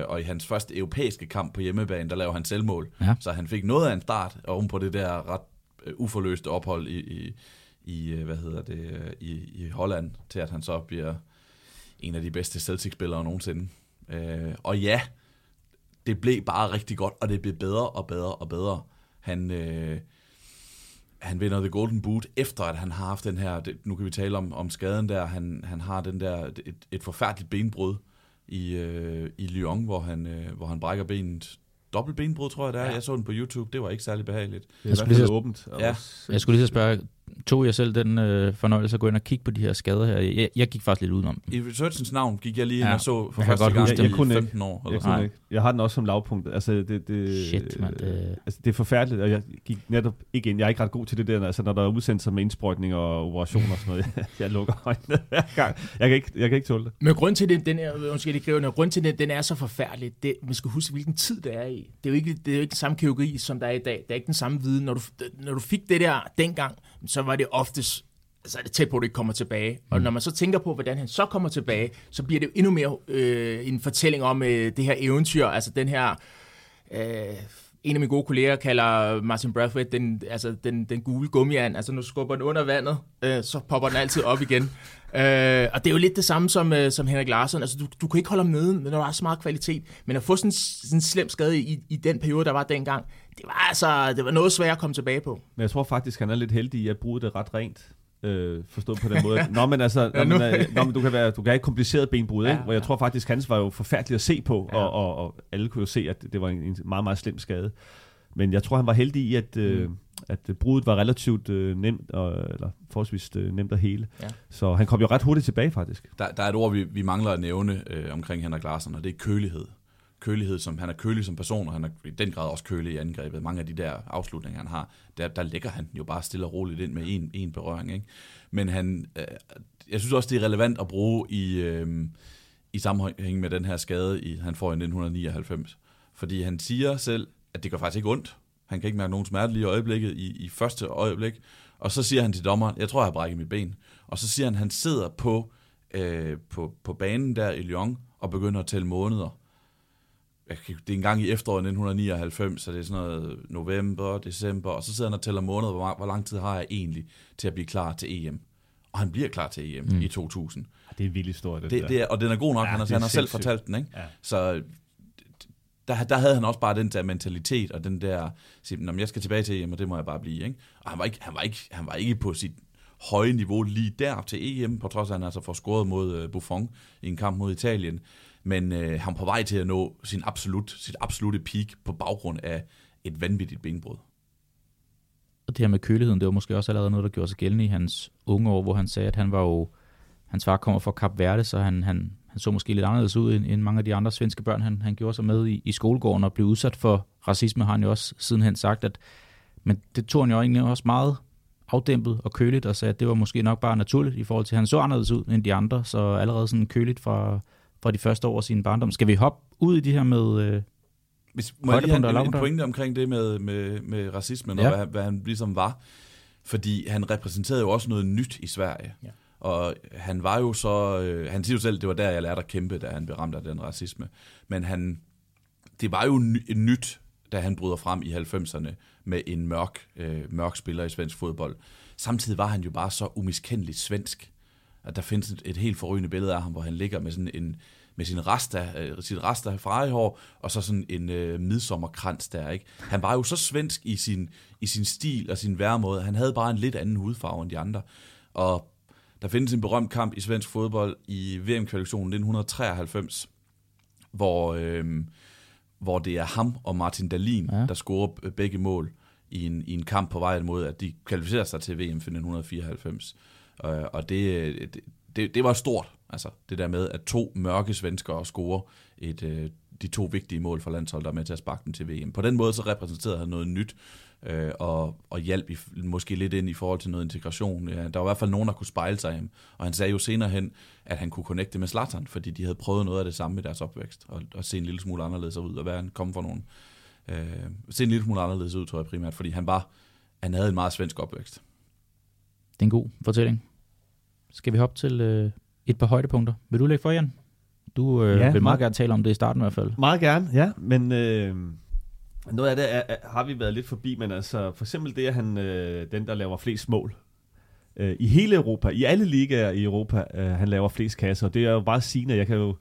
Og i hans første europæiske kamp på hjemmebane, der laver han selvmål. Ja. Så han fik noget af en start oven på det der ret uforløste ophold i, i, i hvad hedder det, i, i Holland, til at han så bliver en af de bedste Celtic-spillere nogensinde. Øh, og ja, det blev bare rigtig godt, og det blev bedre og bedre og bedre. Han, øh, han vinder The Golden Boot, efter at han har haft den her, det, nu kan vi tale om, om skaden der, han, han har den der, et, et forfærdeligt benbrud i, øh, i Lyon, hvor han, øh, hvor han brækker benet. Dobbelt benbrud, tror jeg det er. Ja. Jeg så den på YouTube, det var ikke særlig behageligt. Det er Jeg hvert skulle lige så- åbent. Ja. Jeg skulle lige så spørge, tog jeg selv den øh, fornøjelse at gå ind og kigge på de her skader her? Jeg, jeg gik faktisk lidt udenom. I researchens navn gik jeg lige ind Ja. og så for Jeg første godt gang i det. Jeg kunne ikke. 15 år. Eller Jeg, sådan. ikke. jeg har den også som lavpunkt. Altså, det, det, Shit, mand, det- Altså, det er forfærdeligt, og jeg gik netop ikke ind. Jeg er ikke ret god til det der, altså, når der er udsendelser med indsprøjtning og operationer og sådan noget. jeg lukker øjnene hver gang. Jeg kan ikke, jeg kan ikke tåle det. Men grund til, den, den er, undskyld, det kræver, grund til, den, den er så forfærdelig, det, man skal huske, hvilken tid det er i. Det er jo ikke, det er jo ikke den samme kirurgi, som der er i dag. Det er ikke den samme viden. Når du, når du fik det der dengang, så var det oftest så er det tæt på, at det ikke kommer tilbage. Og når man så tænker på, hvordan han så kommer tilbage, så bliver det jo endnu mere øh, en fortælling om øh, det her eventyr, altså den her... Øh, en af mine gode kolleger kalder Martin Brathwaite den, altså den, den gule gummiand. Altså, når du skubber den under vandet, øh, så popper den altid op igen. Øh, og det er jo lidt det samme som, øh, som Henrik Larsson. Altså, du, du kan ikke holde ham nede, når der er så meget kvalitet. Men at få sådan en slem skade i, i den periode, der var dengang, det var altså det var noget svært at komme tilbage på. Men jeg tror faktisk, han er lidt heldig i at bruge det ret rent. Øh, forstået på den måde. Nå, men altså, Ja, nå, men, øh, nå, men du kan, være, du kan have et kompliceret benbrud, Ja, ikke? hvor jeg ja. tror faktisk, hans var jo forfærdeligt at se på, Ja. og, og, og alle kunne jo se, at det var en, en meget, meget slem skade. Men jeg tror, han var heldig i, at, øh, Mm. at øh, brudet var relativt øh, nemt, og, eller forholdsvis øh, nemt at hele. Ja. Så han kom jo ret hurtigt tilbage, faktisk. Der, der er et ord, vi, vi mangler at nævne øh, omkring Henrik Larsen, og det er kølighed. Kølighed, som han er kølig som person, og han er i den grad også kølig i angrebet. Mange af de der afslutninger, han har, der, der lægger han jo bare stille og roligt ind med en, en berøring. Ikke? Men han, øh, jeg synes også, det er relevant at bruge i, øh, i sammenhæng med den her skade, i, han får i 1999. Fordi han siger selv, at det gør faktisk ikke ondt. Han kan ikke mærke nogen smerte lige i øjeblikket, i, i første øjeblik. Og så siger han til dommeren, jeg tror, jeg har brækket mit ben. Og så siger han, at han sidder på, øh, på, på banen der i Lyon og begynder at tælle måneder. Det er en gang i efteråret 1999, så det er sådan noget november, december, og så sidder han og tæller måneder, hvor, lang tid har jeg egentlig til at blive klar til EM. Og han bliver klar til EM mm. i 2000. Det er en vild historie, det, Det, der. det er, og den er god nok, Ja, han, har, han har selv fortalt den, ikke? Ja. Så der, der havde han også bare den der mentalitet, og den der, sige, "Nå, men jeg skal tilbage til EM, og det må jeg bare blive, ikke? Og han var ikke, han var ikke, han var ikke på sit høje niveau lige der til EM, på trods af, at han altså får scoret mod øh, Buffon i en kamp mod Italien. Men øh, han er på vej til at nå sin absolut, sit absolute peak på baggrund af et vanvittigt benbrud. Og det her med køligheden, det var måske også allerede noget, der gjorde sig gældende i hans unge år, hvor han sagde, at han var jo, hans far kommer fra Kap Verde, så han, han, han så måske lidt anderledes ud end, end mange af de andre svenske børn, han, han gjorde sig med i, i skolegården og blev udsat for racisme, har han jo også sidenhen sagt, at men det tog han jo egentlig også meget afdæmpet og køligt, og sagde, at det var måske nok bare naturligt i forhold til, at han så anderledes ud end de andre, så allerede sådan køligt fra, fra de første år af sin barndom. Skal vi hoppe ud i det her med, øh, Hvis, må jeg lige have en, en pointe omkring det med, med, med racismen, Ja. og hvad, hvad han ligesom var. Fordi han repræsenterede jo også noget nyt i Sverige. Ja. Og han var jo så... Øh, han siger jo selv, det var der, jeg lærte at kæmpe, da han blev ramt af den racisme. Men han... Det var jo ny, nyt, da han bryder frem i 90'erne med en mørk, øh, mørk spiller i svensk fodbold. Samtidig var han jo bare så umiskendeligt svensk. At der findes et, et helt forrygende billede af ham, hvor han ligger med sådan en med sin rasta, øh, sit rasta frejehår, og så sådan en øh, midsommerkrans der, ikke? Han var jo så svensk i sin, i sin stil og sin væremåde. Han havde bare en lidt anden hudfarve end de andre. Og der findes en berømt kamp i svensk fodbold i VM-kvalifikationen 1993, hvor, øh, hvor det er ham og Martin Dahlin, Ja. der scorer begge mål i en, i en kamp på vej mod, at de kvalificerer sig til VM for 1994. Øh, og det, det, det, det var stort, altså det der med, at to mørke svenskere scorer et, øh, de to vigtige mål for landsholdet, der er med til at sparke den til VM. På den måde så repræsenterede han noget nyt, øh, og, og hjalp i, måske lidt ind i forhold til noget integration. Ja, der var i hvert fald nogen, der kunne spejle sig i ham. Og han sagde jo senere hen, at han kunne connecte med Zlatan, fordi de havde prøvet noget af det samme i deres opvækst, og, og se en lille smule anderledes ud, og være en komme fra nogen. Øh, se en lille smule anderledes ud, tror jeg primært, fordi han var, han havde en meget svensk opvækst. Det er en god fortælling. Skal vi hoppe til øh, et par højdepunkter? Vil du lægge for, Jan? Du øh, Ja, vil meget meget- gerne tale om det i starten i hvert fald. Meget gerne, ja. Men øh, noget af det er, er, har vi været lidt forbi, men altså for eksempel det, at han øh, den, der laver flest mål. Øh, I hele Europa, i alle ligaer i Europa, øh, han laver flest kasser. Og det er jo bare sigende, jeg kan jo...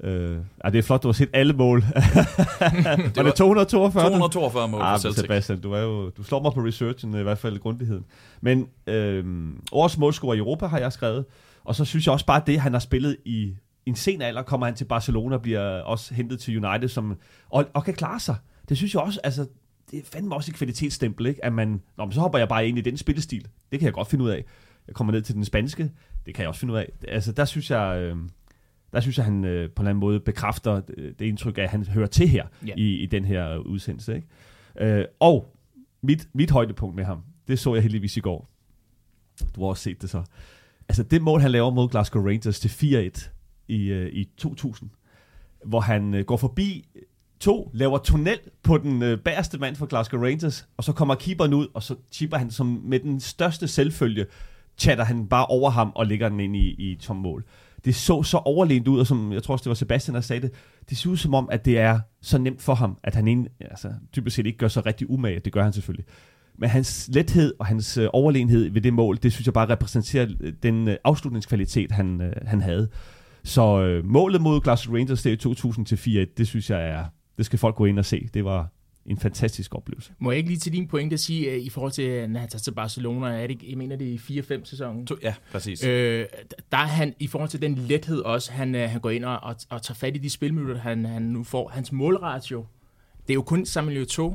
Øh, ah, det er flot, du har set alle mål. var var det 242? 242 mål Ah, for Celtic. Sebastian, du, er jo, du slår mig på researchen, i hvert fald grundigheden. Men øh, årets målscorer i Europa har jeg skrevet, og så synes jeg også bare det, han har spillet i en sen alder, kommer han til Barcelona og bliver også hentet til United, som, og, og kan klare sig. Det synes jeg også, altså, det er fandme også et kvalitetsstempel, ikke? at man, nå, men så hopper jeg bare ind i den spillestil. Det kan jeg godt finde ud af. Jeg kommer ned til den spanske, det kan jeg også finde ud af. Altså, der synes jeg, øh, der synes jeg, han øh, på en eller anden måde bekræfter det, det indtryk at han hører til her Ja. i, i den her udsendelse. Ikke? Øh, og mit, mit højdepunkt med ham, det så jeg heldigvis i går. Du har også set det så. Altså det mål, han laver mod Glasgow Rangers til 4-1 i, øh, i 2000, hvor han øh, går forbi to, laver tunnel på den øh, bagerste mand for Glasgow Rangers, og så kommer keeperen ud, og så chipper han som med den største selvfølge, chatter han bare over ham og lægger den ind i, i tom mål. Det så så overlegent ud, og som jeg tror også, det var Sebastian, der sagde det, det ser ud som om, at det er så nemt for ham, at han egentlig, altså, typisk set ikke gør så rigtig umage. Det gør han selvfølgelig. Men hans lethed og hans øh, overlegenhed ved det mål, det synes jeg bare repræsenterer øh, den øh, afslutningskvalitet, han, han havde. Så øh, målet mod Glasgow Rangers, det er i 2000-4, det synes jeg er, det skal folk gå ind og se. Det var en fantastisk oplevelse. Må jeg ikke lige til din pointe sige, i forhold til, når han tager til Barcelona, er det, jeg mener, det er i 4-5 sæsonen? To, ja, præcis. Øh, der er han, i forhold til den lethed også, han, øh, han går ind og, og, og tager fat i de spilminutter, han, han nu får. Hans målratio, det er jo kun Samuel Eto'o,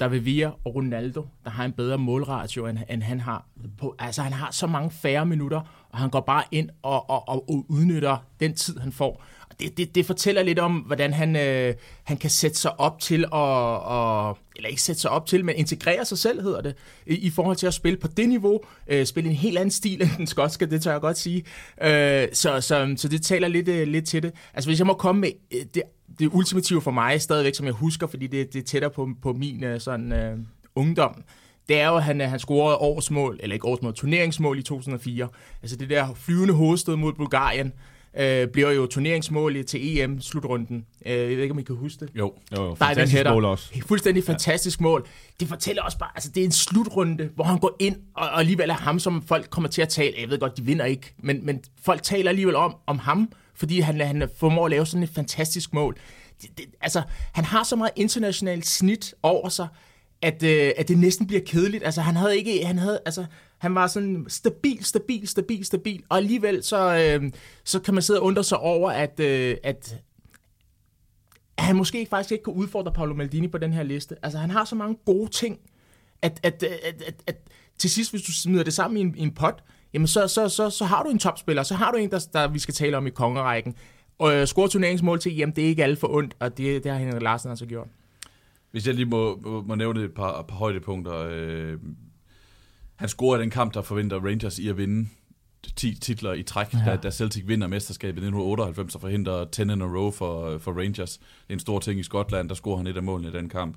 der vil via og Ronaldo, der har en bedre målratio, end, end han har. På, altså, han har så mange færre minutter, og han går bare ind og, og, og, og udnytter den tid, han får. Det, det, det fortæller lidt om, hvordan han, øh, han kan sætte sig op til at, og, eller ikke sætte sig op til, men integrere sig selv, hedder det, i, i forhold til at spille på det niveau, øh, spille en helt anden stil end den skotske, det tør jeg godt sige. Øh, så, så, så det taler lidt, øh, lidt til det. Altså hvis jeg må komme med øh, det, det ultimative for mig, stadigvæk som jeg husker, fordi det, det er tættere på, på min øh, sådan, øh, ungdom, det er jo, at han, øh, han scorede årsmål, eller ikke årsmål, turneringsmål i 2004. Altså det der flyvende hovedstød mod Bulgarien, øh, bliver jo turneringsmål i- til EM-slutrunden. Øh, jeg ved ikke, om I kan huske det. Jo. Jo, jo, Der er den fantastisk mål også. Fuldstændig fantastisk mål. Det fortæller også bare, altså det er en slutrunde, hvor han går ind, og, og alligevel er ham, som folk kommer til at tale. Jeg ved godt, de vinder ikke, men, men folk taler alligevel om, om ham, fordi han, han formår at lave sådan et fantastisk mål. Det, det, altså, han har så meget internationalt snit over sig, at, øh, at det næsten bliver kedeligt. Altså, han havde ikke, han havde, altså, han var sådan stabil, stabil, stabil, stabil, og alligevel så, øh, så kan man sidde og undre sig over, at, øh, at at han måske faktisk ikke kunne udfordre Paolo Maldini på den her liste. Altså, han har så mange gode ting, at, at, at, at, at til sidst, hvis du smider det sammen i en, i en pot, jamen så, så, så, så har du en topspiller, så har du en, der, der vi skal tale om i kongerækken. Og øh, score turneringsmål til, jamen det er ikke alt for ondt, og det, det har Henrik Larsen altså gjort. Hvis jeg lige må, må, må nævne et par, par højdepunkter. Øh, han scorede den kamp, der forventer Rangers i at vinde 10 titler i træk, ja. da, da Celtic vinder mesterskabet i 1998 og forhindrer 10 in a row for, for Rangers. Det er en stor ting i Skotland, der scorer han et af målene i den kamp.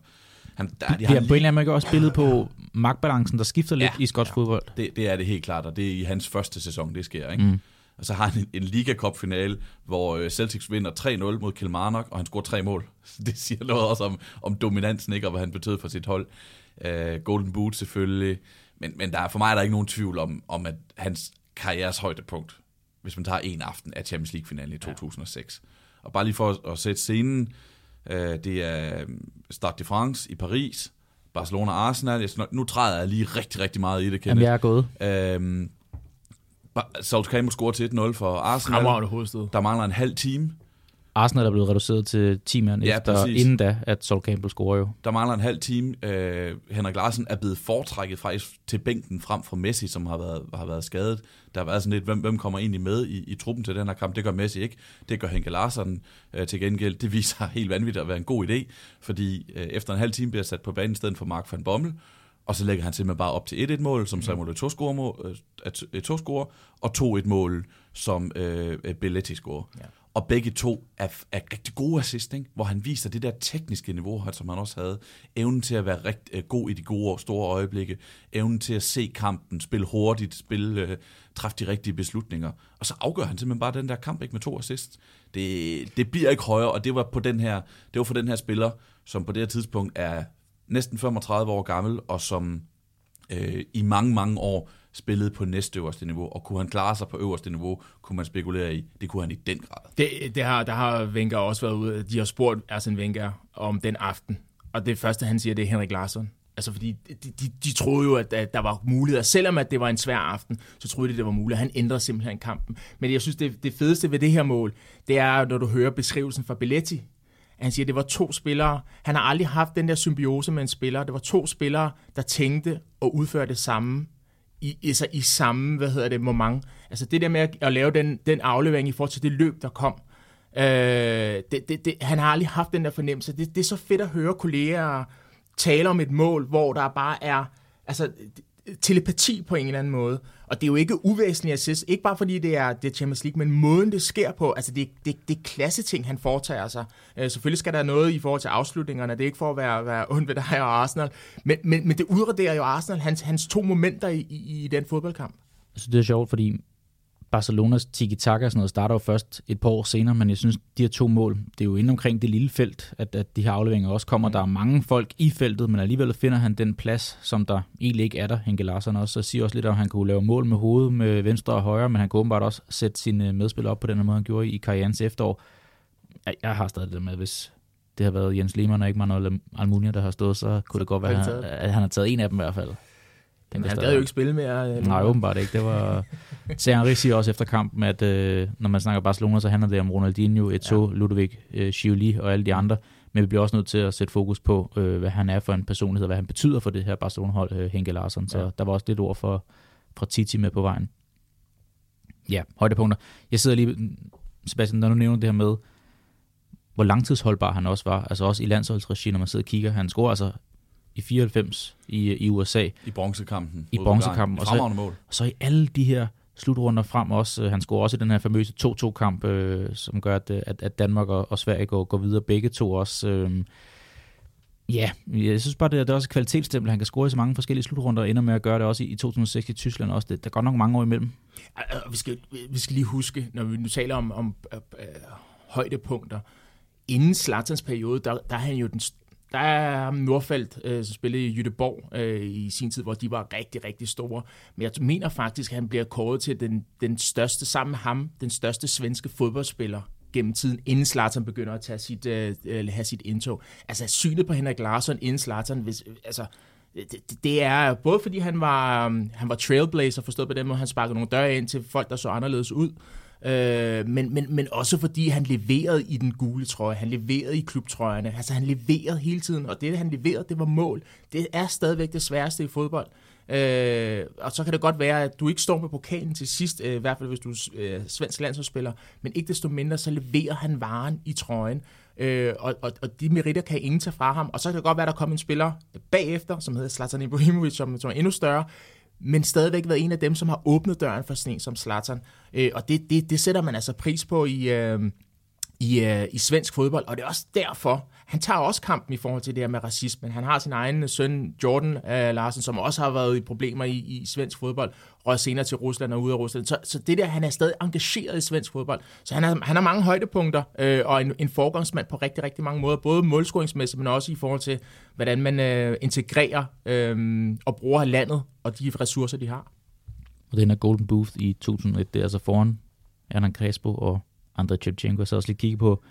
Han, der, de har ja, på en eller anden måde også spillet på magtbalancen, der skifter lidt ja, i skotsk ja, fodbold. Det, det er det helt klart, og det er i hans første sæson, det sker. Ikke? Mm. Og så har han en, en Liga Cup finale, hvor øh, Celtics vinder 3-0 mod Kilmarnock, og han scorer tre mål. Det siger noget også om, om dominansen, ikke, og hvad han betød for sit hold. Uh, Golden Boot selvfølgelig. Men, men der er, for mig er der ikke nogen tvivl om, om at hans karrieres højdepunkt, hvis man tager en aften, af Champions League-finalen i 2006. Ja. Og bare lige for at, at sætte scenen, uh, det er Stade de France i Paris, Barcelona-Arsenal. Jeg, nu træder jeg lige rigtig, rigtig meget i det, Kenneth. Jamen, jeg er gået. Uh, Saul Campbell scorer til 1-0 for Arsenal. Der mangler en halv time. Arsenal er blevet reduceret til 10 mand ja, efter, præcis. inden da, at Saul Campbell scorer jo. Der mangler en halv time. Uh, Henrik Larsen er blevet foretrækket faktisk til bænken frem for Messi, som har været, har været skadet. Der har været sådan lidt, hvem, hvem kommer egentlig med i, i truppen til den her kamp? Det gør Messi ikke. Det gør Henrik Larsen uh, til gengæld. Det viser helt vanvittigt at være en god idé, fordi uh, efter en halv time bliver sat på banen i stedet for Mark van Bommel, og så lægger han simpelthen bare op til 1-1-mål, som. Samuel Eto'o scorer, øh, score, og 2-1-mål, som øh, Belletti scorer. Ja. Og begge to er, er rigtig gode assist, ikke? hvor han viser det der tekniske niveau, som han også havde. Evnen til at være rigtig øh, god i de gode store øjeblikke. Evnen til at se kampen, spille hurtigt, spille, øh, træffe de rigtige beslutninger. Og så afgør han simpelthen bare den der kamp ikke med to assist. Det, det bliver ikke højere, og det var, på den her, det var for den her spiller, som på det her tidspunkt er næsten 35 år gammel, og som øh, i mange, mange år spillede på næste øverste niveau, og kunne han klare sig på øverste niveau, kunne man spekulere i. Det kunne han i den grad. Det, det har, der har Wenger også været ude. De har spurgt Arsene Wenger om den aften, og det første, han siger, det er Henrik Larsson. Altså fordi de, de, de troede jo, at, at der var muligheder. Selvom at det var en svær aften, så troede de, det var muligt. Han ændrede simpelthen kampen. Men jeg synes, det, det fedeste ved det her mål, det er, når du hører beskrivelsen fra Belletti han siger, at det var to spillere. Han har aldrig haft den der symbiose med en spiller. Det var to spillere, der tænkte og udførte det samme i, altså i samme, hvad hedder det, moment. Altså det der med at, at lave den, den aflevering i forhold til det løb, der kom. Øh, det, det, det, han har aldrig haft den der fornemmelse. Det, det er så fedt at høre kolleger tale om et mål, hvor der bare er altså, telepati på en eller anden måde. Og det er jo ikke uvæsentligt assist, ikke bare fordi det er, det er Champions League, men måden det sker på, altså det, det, det er klasse ting, han foretager sig. Øh, selvfølgelig skal der noget i forhold til afslutningerne, det er ikke for at være, være ond ved dig og Arsenal, men, men, men det udraderer jo Arsenal hans, hans to momenter i, i, i den fodboldkamp. Altså det er sjovt, fordi Barcelonas tiki-taka sådan noget starter jo først et par år senere, men jeg synes, de her to mål, det er jo inde omkring det lille felt, at, at de her afleveringer også kommer. Mm. Der er mange folk i feltet, men alligevel finder han den plads, som der egentlig ikke er der, Henke Larsen også. Så siger også lidt, at han kunne lave mål med hovedet med venstre og højre, men han kunne åbenbart også sætte sine medspillere op på den måde, han gjorde i karrierens efterår. Jeg har stadig det med, hvis det har været Jens Lehmann og ikke Manuel Almunia, der har stået, så kunne det godt være, at han, at han har taget en af dem i hvert fald. Men han gad jo ikke spille mere. Eller? Nej, åbenbart ikke. Det var... Henri siger også efter kampen, at øh, når man snakker Barcelona, så handler det om Ronaldinho, Eto'o, ja. Ludwig, øh, Schiuli og alle de andre. Men vi bliver også nødt til at sætte fokus på, øh, hvad han er for en personlighed, og hvad han betyder for det her Barcelona-hold, øh, Henke Larsson. Så ja. der var også lidt ord for, fra Titi med på vejen. Ja, højdepunkter. Jeg sidder lige, Sebastian, når du nævner det her med, hvor langtidsholdbar han også var, altså også i landsholdsregi, når man sidder og kigger. Han scorer altså i 94 i, i USA. I bronzekampen. I bronzekampen. Og så, mål. og så i alle de her slutrunder frem også. Øh, han scorer også i den her famøse 2-2-kamp, øh, som gør, at, at, at Danmark og, og Sverige går, går videre begge to også. Øh, ja, jeg synes bare, det er, det er også et kvalitetsstempel. Han kan score i så mange forskellige slutrunder, og ender med at gøre det også i, i 2006 i Tyskland også. Det, der går nok mange år imellem. Vi skal, vi skal lige huske, når vi nu taler om, om øh, øh, højdepunkter, inden Slatans periode, der, der er han jo den, der er Nordfeldt, øh, som spillede i Jytteborg øh, i sin tid, hvor de var rigtig, rigtig store. Men jeg mener faktisk, at han bliver kåret til den, den største, sammen med ham, den største svenske fodboldspiller gennem tiden, inden Zlatan begynder at tage sit, øh, øh have sit indtog. Altså synet på Henrik Larsson inden Zlatan, hvis, altså det, det er både fordi han var, øh, han var trailblazer, forstået på den måde, han sparkede nogle døre ind til folk, der så anderledes ud, øh, men, men, men også fordi han leverede i den gule trøje, han leverede i klubtrøjerne, altså han leverede hele tiden, og det han leverede, det var mål. Det er stadigvæk det sværeste i fodbold. Øh, og så kan det godt være, at du ikke står med pokalen til sidst, øh, i hvert fald hvis du er øh, svensk landsholdsspiller, men ikke desto mindre, så leverer han varen i trøjen. Øh, og, og, og de meritter kan ingen tage fra ham. Og så kan det godt være, at der kommer en spiller bagefter, som hedder Zlatan Ibrahimovic, som, som er endnu større, men stadigvæk været en af dem, som har åbnet døren for sådan en som Zlatan. Øh, og det, det, det sætter man altså pris på i, øh, i, øh, i svensk fodbold, og det er også derfor, han tager også kampen i forhold til det her med racismen. Han har sin egen øh, søn, Jordan øh, Larsen, som også har været i problemer i, i svensk fodbold, røg senere til Rusland og ud af Rusland. Så, så det der, han er stadig engageret i svensk fodbold. Så han har, han har mange højdepunkter, øh, og en, en forgangsmand på rigtig, rigtig mange måder, både målscoringsmæssigt, men også i forhold til, hvordan man øh, integrerer øh, og bruger landet og de ressourcer, de har. Og den er Golden Booth i 2001, det er altså foran Hernan Crespo og Andrei Shevchenko. Så også lige kigge på,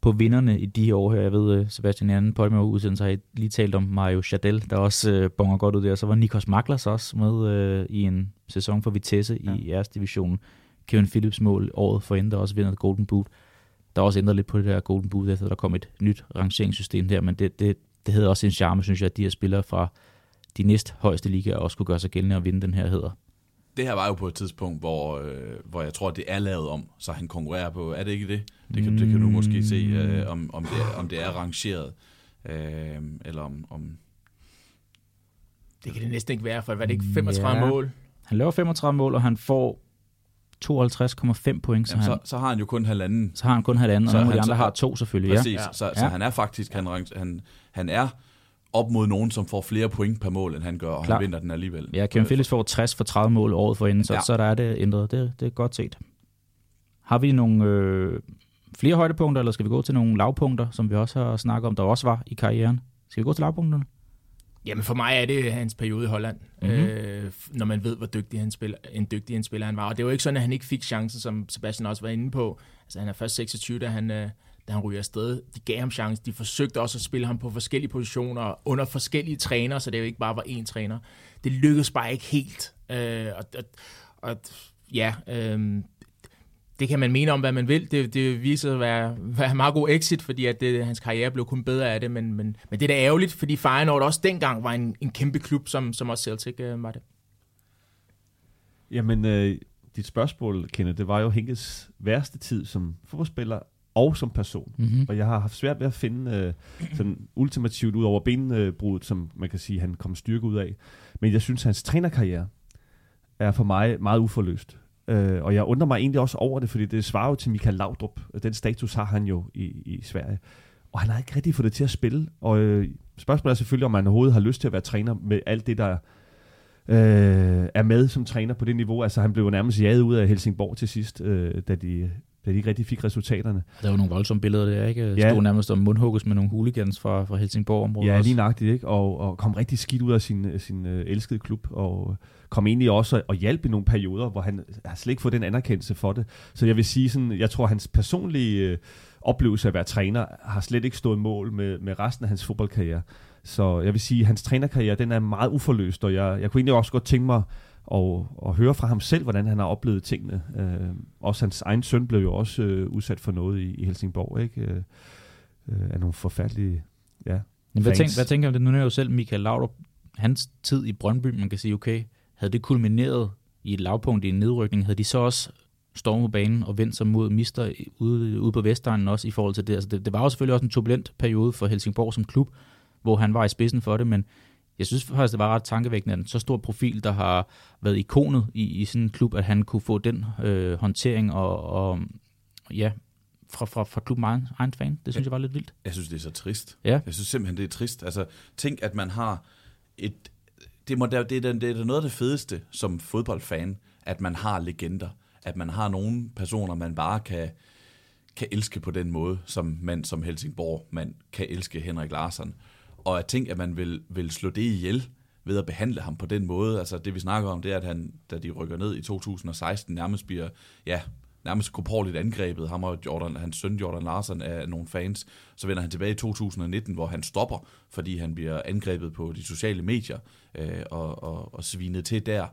på vinderne i de år her. Jeg ved, øh, Sebastian Janne på med udsendelse har lige talt om Mario Chadel, der også øh, bonger godt ud der. Så var Nikos Maklas også med øh, i en sæson for Vitesse ja. i jeres division. Kevin Phillips mål året for der også vinder Golden Boot. Der er også ændret lidt på det der Golden Boot, efter der kom et nyt rangeringssystem der, men det, det, det havde også en charme, synes jeg, at de her spillere fra de næst højeste ligaer også kunne gøre sig gældende og vinde den her hedder det her var jo på et tidspunkt, hvor, øh, hvor jeg tror, det er lavet om, så han konkurrerer på, er det ikke det? Det kan, det kan du måske se, øh, om, om, det er, om det er rangeret, øh, eller om, om... Det kan det næsten ikke være, for hvad er det ikke 35 ja. mål? Han laver 35 mål, og han får 52,5 point. Så, Jamen, han, så, så har han jo kun halvanden. Så har han kun halvanden, og nogle af de andre har to selvfølgelig. Præcis, ja. så, så han er faktisk, han, han, han er op mod nogen, som får flere point per mål, end han gør, og Klar. han vinder den alligevel. Ja, Kevin Phillips får 60 for 30 mål året for inden, så, ja. så der er det ændret. Det, det er godt set. Har vi nogle øh, flere højdepunkter, eller skal vi gå til nogle lavpunkter, som vi også har snakket om, der også var i karrieren? Skal vi gå til lavpunkterne? Jamen for mig er det hans periode i Holland, mm-hmm. øh, når man ved, hvor dygtig han spiller, en dygtig en spiller han var. Og det var ikke sådan, at han ikke fik chancen, som Sebastian også var inde på. Altså han er først 26, da han, øh, da han ryger afsted. De gav ham chance. De forsøgte også at spille ham på forskellige positioner under forskellige trænere, så det jo ikke bare var én træner. Det lykkedes bare ikke helt. Øh, og, og, og ja, øh, det kan man mene om, hvad man vil. Det, det viser at være, være en meget god exit, fordi at det, hans karriere blev kun bedre af det. Men, men, men det er da ærgerligt, fordi Feyenoord også dengang var en, en kæmpe klub, som, som også Celtic øh, var det. Jamen, øh, dit spørgsmål, Kenneth, det var jo Henkes værste tid som fodboldspiller og som person. Mm-hmm. Og jeg har haft svært ved at finde øh, sådan ultimativt ud over benbruddet, som man kan sige, han kom styrke ud af. Men jeg synes, hans trænerkarriere er for mig meget uforløst. Øh, og jeg undrer mig egentlig også over det, fordi det svarer jo til Michael Laudrup. Den status har han jo i, i Sverige. Og han har ikke rigtig fået det til at spille. Og øh, spørgsmålet er selvfølgelig, om han overhovedet har lyst til at være træner med alt det, der øh, er med som træner på det niveau. Altså han blev nærmest jaget ud af Helsingborg til sidst, øh, da de da de ikke rigtig fik resultaterne. Der var nogle voldsomme billeder der, ikke? Ja. Stod nærmest om mundhugges med nogle hooligans fra, fra Helsingborg-området Ja, lige nøjagtigt, ikke? Og, og kom rigtig skidt ud af sin, sin uh, elskede klub, og kom egentlig også og hjalp i nogle perioder, hvor han har slet ikke fået den anerkendelse for det. Så jeg vil sige sådan, jeg tror, hans personlige uh, oplevelse af at være træner har slet ikke stået mål med, med resten af hans fodboldkarriere. Så jeg vil sige, at hans trænerkarriere, den er meget uforløst, og jeg, jeg kunne egentlig også godt tænke mig og, og høre fra ham selv, hvordan han har oplevet tingene. Øh, også hans egen søn blev jo også øh, udsat for noget i, i Helsingborg, ikke? Øh, øh, af nogle forfærdelige ja, Men hvad, tænk, hvad tænker du det? Nu er jo selv Michael Laudrup, hans tid i Brøndby, man kan sige, okay, havde det kulmineret i et lavpunkt i en nedrykning, havde de så også stormet banen og vendt sig mod Mister ude, ude på Vestegnen også i forhold til det. Altså det. Det var jo selvfølgelig også en turbulent periode for Helsingborg som klub, hvor han var i spidsen for det, men jeg synes faktisk, det var ret tankevækkende, at en så stor profil, der har været ikonet i, i sådan en klub, at han kunne få den øh, håndtering og, og ja, fra, fra, fra klubben egen, egen fan. Det synes jeg, jeg var lidt vildt. Jeg synes, det er så trist. Ja. Jeg synes simpelthen, det er trist. Altså, tænk, at man har et... Det, må, det, er, det, er, det er noget af det fedeste som fodboldfan, at man har legender. At man har nogle personer, man bare kan, kan elske på den måde, som man som Helsingborg, man kan elske Henrik Larsson og at tænke, at man vil, vil slå det ihjel ved at behandle ham på den måde. Altså det vi snakker om, det er, at han, da de rykker ned i 2016, nærmest bliver ja, nærmest korporligt angrebet. Ham og Jordan, hans søn Jordan Larsen er nogle fans. Så vender han tilbage i 2019, hvor han stopper, fordi han bliver angrebet på de sociale medier øh, og, og, og svinet til der.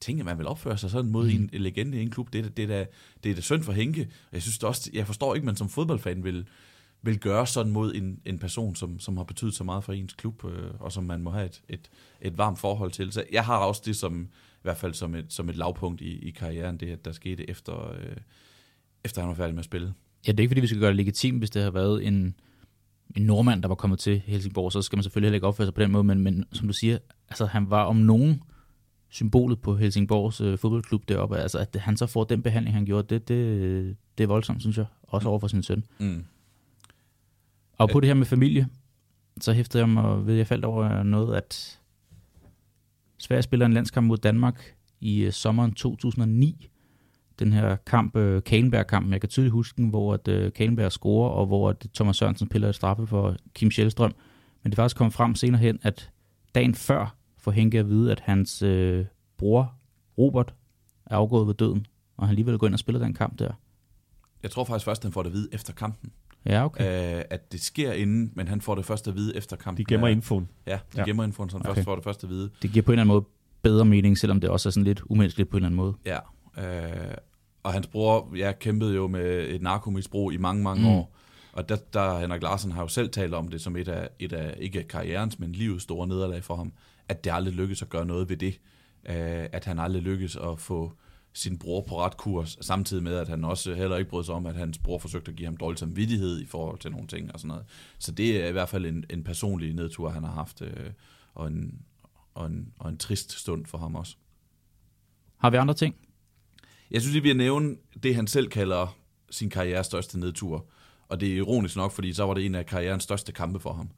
Tænker man vil opføre sig sådan mod mm. en, en legende i en klub. Det er, det er, da, det er da synd for Henke. Jeg synes det også, jeg forstår ikke, at man som fodboldfan vil, vil gøre sådan mod en, en person, som, som har betydet så meget for ens klub, øh, og som man må have et, et, et varmt forhold til. Så jeg har også det som, i hvert fald som et, som et lavpunkt i, i karrieren, det at der skete efter, øh, efter han var færdig med at spille. Ja, det er ikke fordi, vi skal gøre det legitimt, hvis det har været en, en nordmand, der var kommet til Helsingborg, så skal man selvfølgelig heller ikke opføre sig på den måde, men, men som du siger, altså han var om nogen symbolet på Helsingborgs øh, fodboldklub deroppe, altså at han så får den behandling, han gjorde, det, det, det er voldsomt, synes jeg, også over for sin søn. Mm. Og på det her med familie, så hæftede jeg mig ved, jeg faldt over noget, at Sverige spiller en landskamp mod Danmark i uh, sommeren 2009. Den her kamp, uh, Kalenberg-kampen, jeg kan tydeligt huske den, hvor at, uh, Kalenberg scorer, og hvor at Thomas Sørensen piller et straffe for Kim Sjælstrøm. Men det faktisk kom frem senere hen, at dagen før får Henke at vide, at hans uh, bror, Robert, er afgået ved døden, og han alligevel går ind og spiller den kamp der. Jeg tror faktisk først, han får det at vide efter kampen. Ja, okay. Øh, at det sker inden, men han får det først at vide efter kampen. De gemmer ja. infoen. Ja, de Ja. gemmer infoen, så han Okay. først får det først at vide. Det giver på en eller anden måde bedre mening, selvom det også er sådan lidt umenneskeligt på en eller anden måde. Ja, øh, og hans bror, jeg kæmpede jo med et narkomisbrug i mange, mange Mm. år. Og der, der Henrik Larsen har jo selv talt om det som et af, et af ikke karrierens, men livets store nederlag for ham. At det aldrig lykkes at gøre noget ved det. Øh, at han aldrig lykkes at få sin bror på ret kurs, samtidig med, at han også heller ikke brød sig om, at hans bror forsøgte at give ham dårlig samvittighed i forhold til nogle ting og sådan noget. Så det er i hvert fald en, en personlig nedtur, han har haft, øh, og, en, og, en, og en trist stund for ham også. Har vi andre ting? Jeg synes, vi vil nævne det, han selv kalder sin karrieres største nedtur. Og det er ironisk nok, fordi så var det en af karrierens største kampe for ham.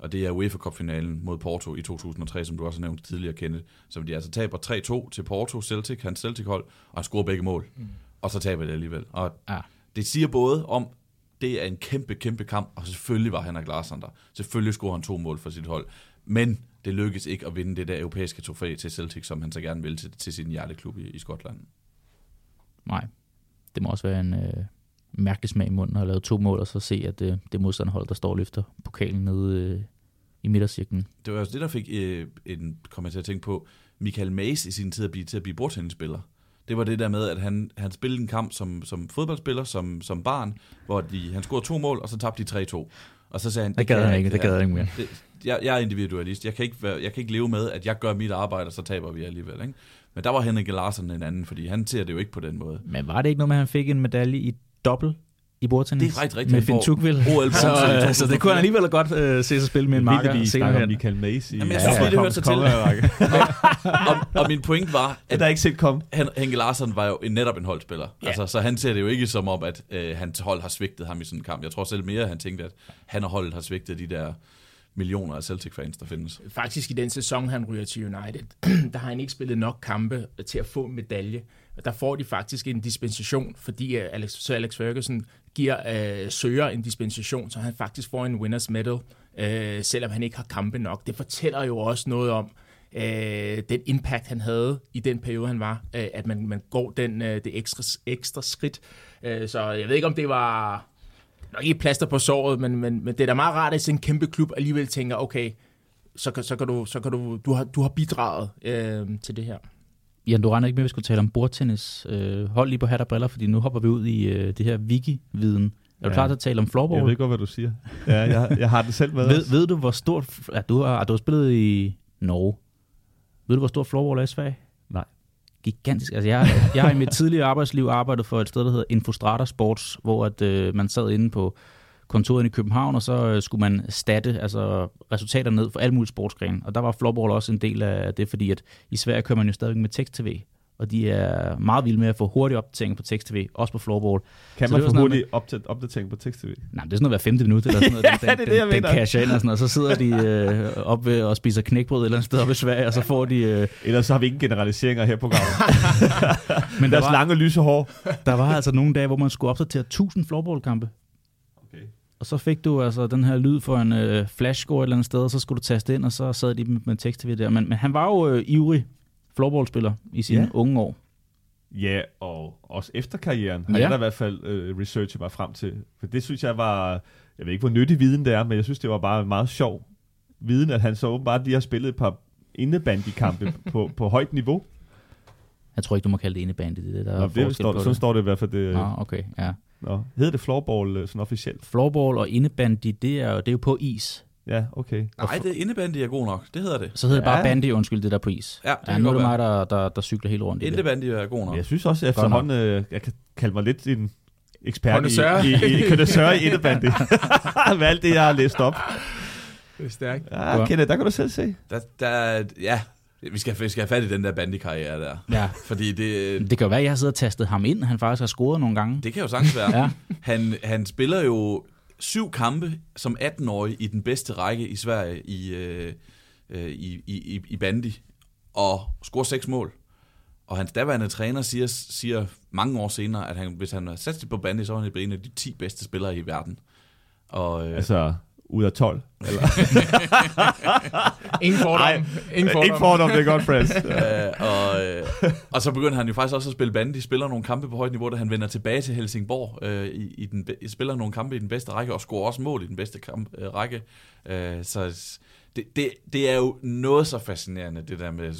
Og det er UEFA Cup-finalen mod Porto i 2003, som du også har nævnt tidligere, Kenneth. Som de altså taber 3-2 til Porto, Celtic, hans Celtic-hold, og han scorer begge mål. Mm. Og så taber det alligevel. Og Ja. det siger både om, det er en kæmpe, kæmpe kamp, og selvfølgelig var Henrik Larsson der. Selvfølgelig scorer han to mål for sit hold. Men det lykkedes ikke at vinde det der europæiske trofæ til Celtic, som han så gerne vil til, til sin hjerteklub i, i Skotland. Nej. Det må også være en øh, mærkelig smag i munden at have lavet to mål, og så se, at øh, det modstanderhold, der står og løfter pokalen nede øh, i midtercirklen. Det var også det, der fik øh, en, kom jeg til at tænke på, Michael Mays i sin tid at blive, til at blive bordtennisspiller. Det var det der med, at han, han spillede en kamp som, som fodboldspiller, som, som barn, hvor de, han scorede to mål, og så tabte de 3-2. Og så sagde han, Det gad kan han jeg ikke, det gad han ikke mere. Det, jeg, jeg er individualist. Jeg kan, ikke være, jeg kan ikke leve med, at jeg gør mit arbejde, og så taber vi alligevel. Ikke? Men der var Henrik Larsson en anden, fordi han ser det jo ikke på den måde. Men var det ikke noget med, at han fik en medalje i dobbelt i bordtennis? Det er rigtig rigtigt. Med Finn Tugvild. OL så, øh, så det kunne han alligevel godt øh, se sig spille med en marker vi senere snakker om hen. Michael i Jamen, jeg synes lige, det hørte sig til. og, og min point var, Det at er ikke set kom. Han, Henke Larsson var jo en, netop en holdspiller. Ja. Ja. Altså, så han ser det jo ikke som om, at øh, hans hold har svigtet ham i sådan en kamp. Jeg tror selv mere, at han tænkte, at han og holdet har svigtet de der millioner af Celtic-fans, der findes. Faktisk i den sæson, han ryger til United, der har han ikke spillet nok kampe til at få en medalje. Der får de faktisk en dispensation, fordi øh, Alex, så Alex Ferguson giver øh, søger en dispensation, så han faktisk får en winners medal, øh, selvom han ikke har kampe nok. Det fortæller jo også noget om, øh, den impact, han havde i den periode, han var, øh, at man, man går den, øh, det ekstra, ekstra skridt. Øh, så jeg ved ikke, om det var nok ikke plaster på såret, men, men, men det er da meget rart, at sådan en kæmpe klub alligevel tænker, okay, så, kan- så kan du, så kan du, du har, du har bidraget øh, til det her. Jan, du regner ikke med, at vi skulle tale om bordtennis. Øh, hold lige på hat og briller, fordi nu hopper vi ud i øh, det her wiki-viden. Er du Ja. klar til at tale om Jeg floorball? ved godt, hvad du siger. Ja, jeg, jeg har den selv med. ved, ved du, hvor stort... Ja, du, har, du har spillet i Norge. Ved du, hvor stort floorball er i Sverige? Nej. Gigantisk. Altså, jeg, jeg har i mit tidligere arbejdsliv arbejdet for et sted, der hedder Infostrata Sports, hvor at, øh, man sad inde på kontoret i København, og så øh, skulle man statte altså, resultater ned for alle mulige sportsgrene. Og der var floorball også en del af det, fordi at i Sverige kører man jo stadigvæk med tekst-tv. Og de er meget vilde med at få hurtig opdatering på tekst-tv, også på floorball. Kan Så man få hurtig opdat- opdatering på tekst-tv? Nej, det er sådan noget hver femte minut, eller sådan noget. Den, Ja, det er det, jeg den, den ind og sådan. Og så sidder de øh, op ved og spiser knækbrød et eller andet sted oppe i Sverige, og så får de... Øh, Ellers så har vi ingen generaliseringer her på programmet. men der Deres var, lange lyse hår. der var altså nogle dage, hvor man skulle opdatere 1000 floorballkampe. Og så fik du altså den her lyd for en øh, flashscore et eller andet sted, og så skulle du taste ind, og så sad de med, med tekst-tv der. Men, men han var jo øh, ivrig floorballspiller i sine Ja. unge år. Ja, og også efter karrieren har Ja. jeg da i hvert fald øh, researchet mig frem til. For det synes jeg var, jeg ved ikke hvor nyttig viden det er, men jeg synes det var bare meget sjov viden, at han så åbenbart lige har spillet et par indebandykampe på, på højt niveau. Jeg tror ikke, du må kalde det indebandy. Det er der er Nå, det står, på sådan det. står det i hvert fald. Det, Nå, okay, ja. Nå. Hedder det floorball øh, sådan officielt? Floorball og indebandy, det er, jo, det er jo på is. Ja, okay. Nej, det indebandy er god nok. Det hedder det. Så hedder det bare bandy, undskyld, det der på is. Ja, det Ja, nu er det mig, der, der, der cykler helt rundt i det. Indebandy er god nok. Jeg synes også, at efterhånden, øh, jeg kan kalde mig lidt en ekspert i, Connoisseur. i, i, i connoisseur i indebandy. Med alt det, jeg har læst op. Det er stærkt. Ja. Kenneth, der kan du selv se. Der, der, ja, vi skal, vi skal have fat i den der bandykarriere der. Ja, Fordi det, det kan jo være, at jeg har siddet og tastet ham ind. Han faktisk har scoret nogle gange. det kan jo sagtens være. Ja. Han, han spiller jo syv kampe som 18-årig i den bedste række i Sverige i, øh, øh, i, i, i bandy, og scorer seks mål. Og hans daværende træner siger, siger mange år senere, at han, hvis han havde sat sig på bandy, så var han blevet en af de 10 bedste spillere i verden. Og, øh, Altså, ud af 12. Eller? Ingen fordom. Ej, Ingen fordom. Ikke fordom, det er godt, friends. øh, og, øh, og så begynder han jo faktisk også at spille bandy, spiller nogle kampe på højt niveau, da han vender tilbage til Helsingborg, øh, i, i den, spiller nogle kampe i den bedste række, og scorer også mål i den bedste kamp, øh, række. Øh, så det, det, det er jo noget så fascinerende, det der med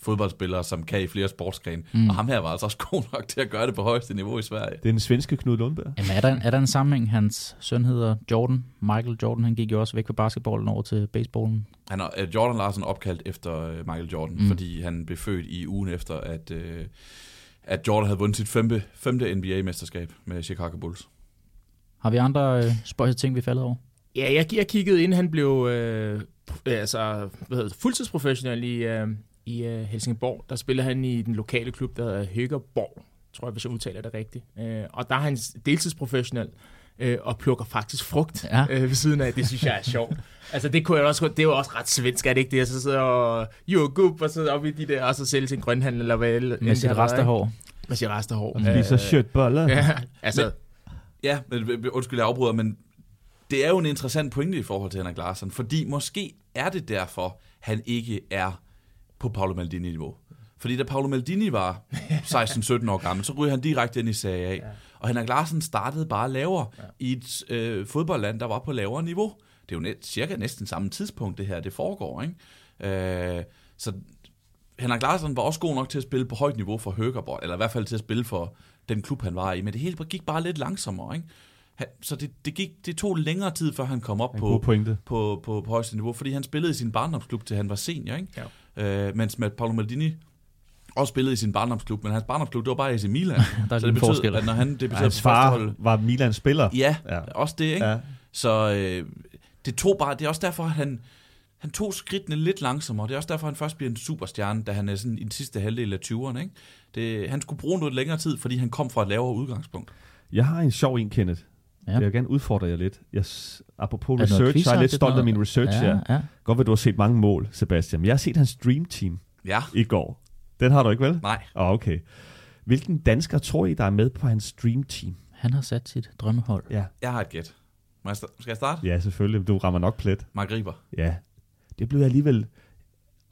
fodboldspillere, som kan i flere sportsgrene. Mm. Og ham her var altså også god nok til at gøre det på højeste niveau i Sverige. Det er den svenske Knud Lundberg. Jamen, er der, er der en sammenhæng? Hans søn hedder Jordan. Michael Jordan, han gik jo også væk fra basketballen over til baseballen. Han er øh, Jordan Larsen opkaldt efter øh, Michael Jordan, Mm. fordi han blev født i ugen efter, at, øh, at Jordan havde vundet sit femte, femte NBA-mesterskab med Chicago Bulls. Har vi andre øh, spøjse ting, vi faldet over? Ja, jeg, jeg kiggede inden han blev øh, altså, hvad hedder det, fuldtidsprofessionel i, øh, i øh, Helsingborg. Der spiller han i den lokale klub, der hedder Høgerborg, tror jeg, hvis jeg udtaler det rigtigt. Øh, og der er han deltidsprofessionel øh, og plukker faktisk frugt Ja. øh, ved siden af. Det synes jeg er sjovt. altså det kunne jeg også, det er jo også ret svensk, er det ikke det? Jeg så sidder og, jo, gub, og sidder op i de der, og så sælge til en grønhandel, eller hvad? Med det sit har været, rest af ikke? hår. Med sit rest af hår. Og spiser Øh, shirtboller. Ja, altså, Ja, men, undskyld, jeg afbryder, men det er jo en interessant pointe i forhold til Henrik Larsson, fordi måske er det derfor, han ikke er på Paolo Maldini-niveau. Fordi da Paolo Maldini var 16-17 år gammel, så ryger han direkte ind i Serie A. Ja. Og Henrik Larsen startede bare lavere ja. i et øh, fodboldland, der var på lavere niveau. Det er jo net, cirka næsten samme tidspunkt, det her det foregår. Ikke? Øh, så Henrik Larsson var også god nok til at spille på højt niveau for Høgerborg, eller i hvert fald til at spille for den klub, han var i. Men det hele gik bare lidt langsommere. Ikke? Så det, det, gik, det tog længere tid, før han kom op på, pointe. på, på, på højeste niveau, fordi han spillede i sin barndomsklub, til han var senior. Ikke? Ja. Øh, mens med Paolo Maldini også spillede i sin barndomsklub, men hans barndomsklub, det var bare AC Milan. Der er så lidt det betød, forskel. at når han Ja, debuterede på hans far førsteholdet, var Milans spiller. ja, Ja. ja, også det, ikke? Ja. Så øh, det tog bare, det er også derfor, at han, han tog skridtene lidt langsommere. Det er også derfor, han først bliver en superstjerne, da han er sådan i den sidste halvdel af 20'erne. Ikke? Det, han skulle bruge noget længere tid, fordi han kom fra et lavere udgangspunkt. Jeg har en sjov en, Kenneth. Ja. Jeg vil gerne udfordre jer lidt. Jeg, apropos Er research, så er jeg lidt stolt af min research ja, her. ja. Godt, at du har set mange mål, Sebastian. Men jeg har set hans Dream Team Ja, i går. Den har du ikke, vel? nej. Oh, okay. Hvilken dansker tror I, der er med på hans Dream Team? Han har sat sit drømmehold. Ja, Jeg har et gæt. Må jeg Skal jeg starte? ja selvfølgelig. Du rammer nok plet. Mark Riber. Ja, det blev jeg alligevel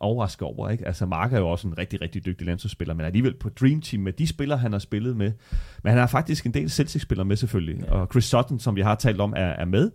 overrasket over. Ikke? Altså, Mark er jo også en rigtig, rigtig dygtig landsholdsspiller, men alligevel på Dream Team med de spillere, han har spillet med. Men han har faktisk en del Celtic-spillere med selvfølgelig. Ja. Og Chris Sutton, som vi har talt om, er, er med.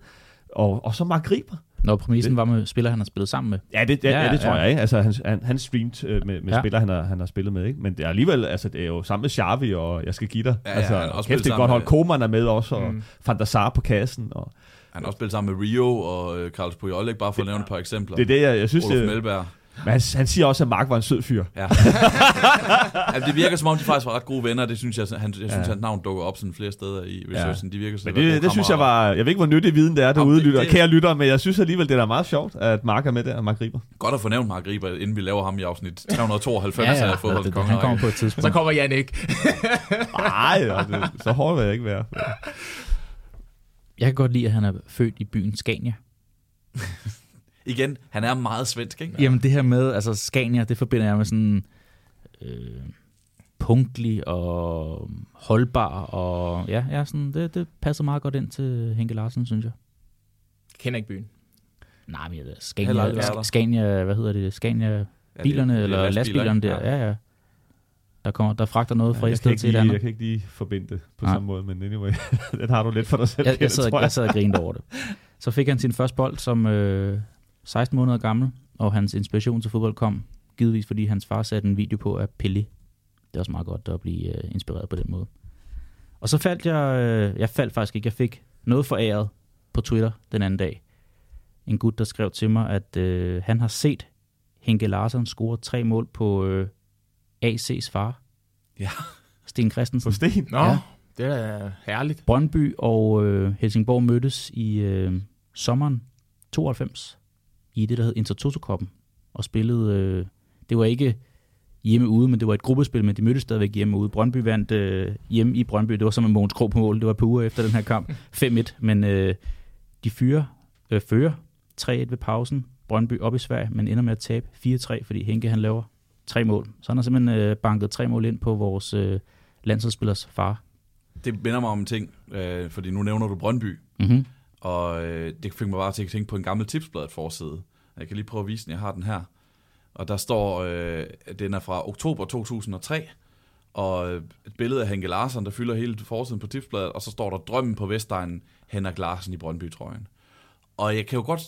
Og, og så Mark Riber. Når præmissen var med spillere, han har spillet sammen med. Ja, det, ja, Ja, ja, det tror ja. jeg ikke. Altså, han, han, han streamed øh, med, med Ja. ja. spillere, han har, han har spillet med. Ikke? Men det er alligevel, altså, det er jo sammen med Xavi, og jeg skal give dig. Ja, ja, altså, også kæft, det er godt hold. Koman er med også, og Mm. mm. Van der Sar på kassen. Og Han har også spillet sammen med Rio og øh, Carlos Puyol, ikke bare for at nævne et par eksempler. det er det, jeg, jeg synes. Olof Det, Melberg. Men han, han siger også, at Mark var en sød fyr. Ja. altså, det virker som om, de faktisk var ret gode venner. Det synes jeg, han, jeg synes, Ja. hans navn dukker op sådan flere steder i researchen. De virker som Men det, gode det synes jeg var... Jeg ved ikke, hvor nyttig viden det er derude, det- lytter, det- kære lytter, men jeg synes alligevel, det er meget sjovt, at Mark er med der, Mark Riber. Godt at få nævnt Mark Riber, inden vi laver ham i afsnit 392 Ja, ja, af det, fodboldens det, han kommer på et tidspunkt. så kommer Jan ikke. Nej, altså, så hårdt vil jeg ikke være. Jeg kan godt lide, at han er født i byen Scania. Igen, han er meget svensk, ikke? Jamen det her med, altså Scania, det forbinder jeg med sådan øh, punktlig og holdbar, og ja, ja sådan, det, det passer meget godt ind til Henke Larsen, synes jeg. Jeg kender ikke byen. Nej, men jeg ved, Heller Scania. Scania, hvad hedder det, Scania Ja, det- bilerne, er eller lastbiler, lastbilerne der, ja, ja. der, kommer, der fragter noget fra jeg, et sted ikke til et lige, andet. jeg kan ikke lige forbinde det på Nej. samme måde, men anyway, den har du lidt for dig selv. Jeg, jeg, sad, tror jeg sad og grinede over det. Så fik han sin første bold som øh, 16 måneder gammel, og hans inspiration til fodbold kom givetvis, fordi hans far satte en video på af Pelle. Det er også meget godt at blive øh, inspireret på den måde. Og så faldt jeg, øh, jeg faldt faktisk ikke, jeg fik noget foræret på Twitter den anden dag. En gut, der skrev til mig, at øh, han har set Henke Larsson score tre mål på øh, AC's far. Ja. Sten Christensen. På sten. Nå, Ja. det er herligt. Brøndby og øh, Helsingborg mødtes i øh, sommeren 92 i det, der hed Intertoto-koppen, og spillede, øh, det var ikke hjemme ude, men det var et gruppespil, men de mødtes stadigvæk hjemme ude. Brøndby vandt øh, hjemme i Brøndby, det var som en Mogens Krog på mål, det var på uger efter den her kamp, 5-1, men øh, de fyre, øh, fører 3-1 ved pausen, Brøndby op i Sverige, men ender med at tabe 4-3, fordi Henke han laver tre mål. Så han har simpelthen øh, banket tre mål ind på vores øh, landsholdsspillers far. Det minder mig om en ting, øh, fordi nu nævner du Brøndby, Mm-hmm og øh, det fik mig bare til at tænke på en gammel tipsbladet forside. Jeg kan lige prøve at vise den, jeg har den her. Og der står, øh, den er fra oktober 2003, og øh, et billede af Henke Larsen, der fylder hele forsiden på tipsbladet, og så står der drømmen på Vestegnen, Henrik Larsen i Brøndby-trøjen. Og jeg kan jo godt,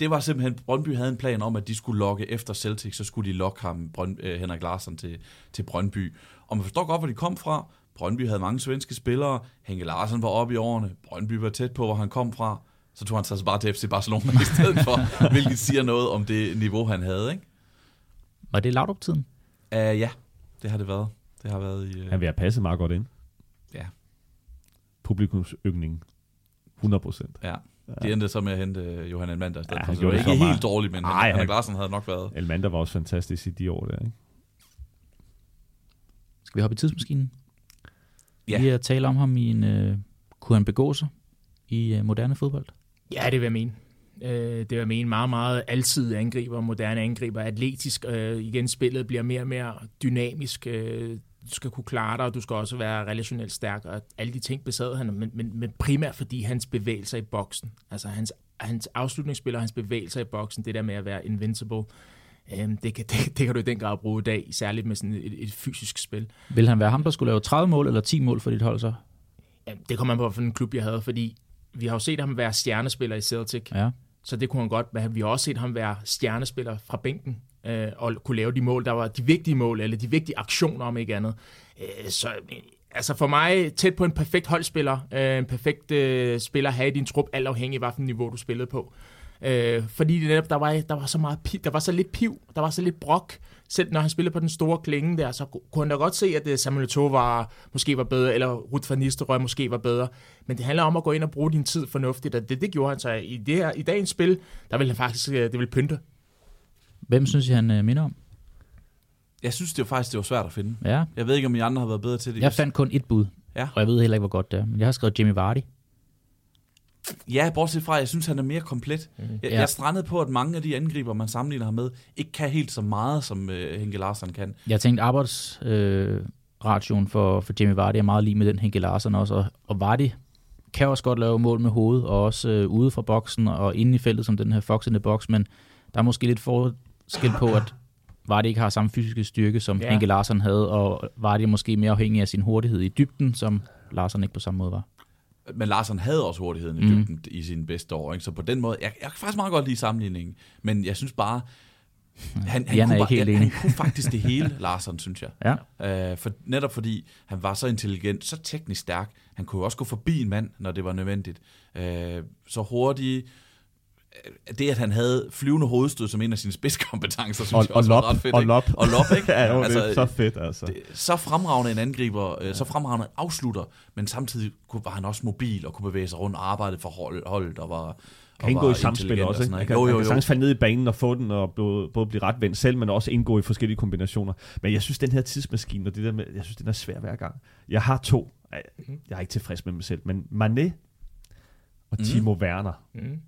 det var simpelthen, Brøndby havde en plan om, at de skulle lokke efter Celtic, så skulle de lokke ham, Brønd, øh, Henrik Larsen, til, til Brøndby. Og man forstår godt, hvor de kom fra. Brøndby havde mange svenske spillere, Henke Larsen var oppe i årene, Brøndby var tæt på, hvor han kom fra. Så tog han sig bare til FC Barcelona i stedet for, hvilket siger noget om det niveau, han havde, ikke? Var det Laudrup-tiden? Uh, ja, det har det været. Det har været i... Uh, Han vil have passet meget godt ind. Ja. Publikumsøgningen. 100 procent. ja. De endte så med at hente øh, Johan Elmander Ja, han Så det var gjorde det ikke helt dårligt, men Ej, Ej, Henrik han- Larsen havde nok været... Elmander var også fantastisk i de år der, ikke? Skal vi hoppe i tidsmaskinen? Ja. Lige at tale om ham i en... Øh, kunne han begå sig i øh, moderne fodbold? Ja, det vil jeg mene. Øh, det vil jeg mene meget, meget altid angriber, moderne angriber, atletisk. Øh, igen, spillet bliver mere og mere dynamisk. Øh, du skal kunne klare dig, og du skal også være relationelt stærk, og alle de ting besad han, men, men, men primært fordi hans bevægelser i boksen, altså hans, hans afslutningsspil og hans bevægelser i boksen, det der med at være invincible, øh, det, kan, det, det kan du i den grad bruge i dag, særligt med sådan et, et fysisk spil. Vil han være ham, der skulle lave 30 mål eller 10 mål for dit hold så? Ja, det kommer man på, hvilken klub jeg havde, fordi vi har jo set ham være stjernespiller i Celtic, Ja. så det kunne han godt, men vi har også set ham være stjernespiller fra bænken, øh, og kunne lave de mål, der var de vigtige mål, eller de vigtige aktioner, om ikke andet. Øh, så altså for mig, tæt på en perfekt holdspiller, øh, en perfekt øh, spiller at have i din trup, alt afhængig af, hvilken niveau du spillede på. Øh, fordi det netop, der var, der var så meget piv, der var så lidt piv, der var så lidt brok. Selv når han spillede på den store klinge der, så kunne han da godt se, at øh, Samuel Eto'o var, måske var bedre, eller Ruth van Nistelrooy måske var bedre. Men det handler om at gå ind og bruge din tid fornuftigt, og det, det gjorde han så i, det her, i dagens spil, der ville han faktisk, øh, det ville pynte. Hvem synes I, han øh, minder om? Jeg synes det var faktisk, det var svært at finde. Ja, Jeg ved ikke, om I andre har været bedre til det. jeg fandt kun et bud, Ja. og jeg ved heller ikke, hvor godt det er. Men jeg har skrevet Jimmy Vardy. Ja, bortset fra, jeg synes, han er mere komplet. Jeg, Ja. jeg strandede på, at mange af de angriber, man sammenligner ham med, ikke kan helt så meget, som øh, Henke Larsen kan. Jeg tænkte, arbejdsration øh, ratioen for, for Jimmy Vardy er meget lige med den Henke Larsen også, og, og Vardy kan også godt lave mål med hovedet, og også øh, ude fra boksen og inde i feltet, som den her Fox in the box, men der er måske lidt forskel på, at Vardy ikke har samme fysiske styrke, som ja. Henke Larsen havde, og Vardy er måske mere afhængig af sin hurtighed i dybden, som Larsen ikke på samme måde var. Men Larsen havde også hurtigheden i Mhm. dybden mm. i sine bedste år. Ikke? Så på den måde, jeg, jeg kan faktisk meget godt lide sammenligningen. Men jeg synes bare, han, han, Jan kunne, bare, han, han kunne faktisk det hele, Larsen, synes jeg. Ja. Øh, for, netop fordi han var så intelligent, så teknisk stærk. Han kunne også gå forbi en mand, når det var nødvendigt. Øh, så hurtigt. Det, at han havde flyvende hovedstød som en af sine spidskompetencer, synes Og, jeg og også var lop, ret fedt. og ikke? lop. Og lop, ikke? ja, jo, Altså, det er så fedt, altså. det, så fremragende en angriber, øh, så fremragende en afslutter, men samtidig var han også mobil og kunne bevæge sig rundt og arbejde for hold, holdet og var kan indgå i samspil også, ikke? Ikke? Han kan, Jo, han jo, kan jo. sagtens falde ned i banen og få den, og både, både blive ret vendt selv, men også indgå i forskellige kombinationer. Men jeg synes, den her tidsmaskine, og det der med, jeg synes, den er svær hver gang. Jeg har to. Jeg, jeg er ikke tilfreds med mig selv, men Mané og Mhm. Timo Werner. Mm.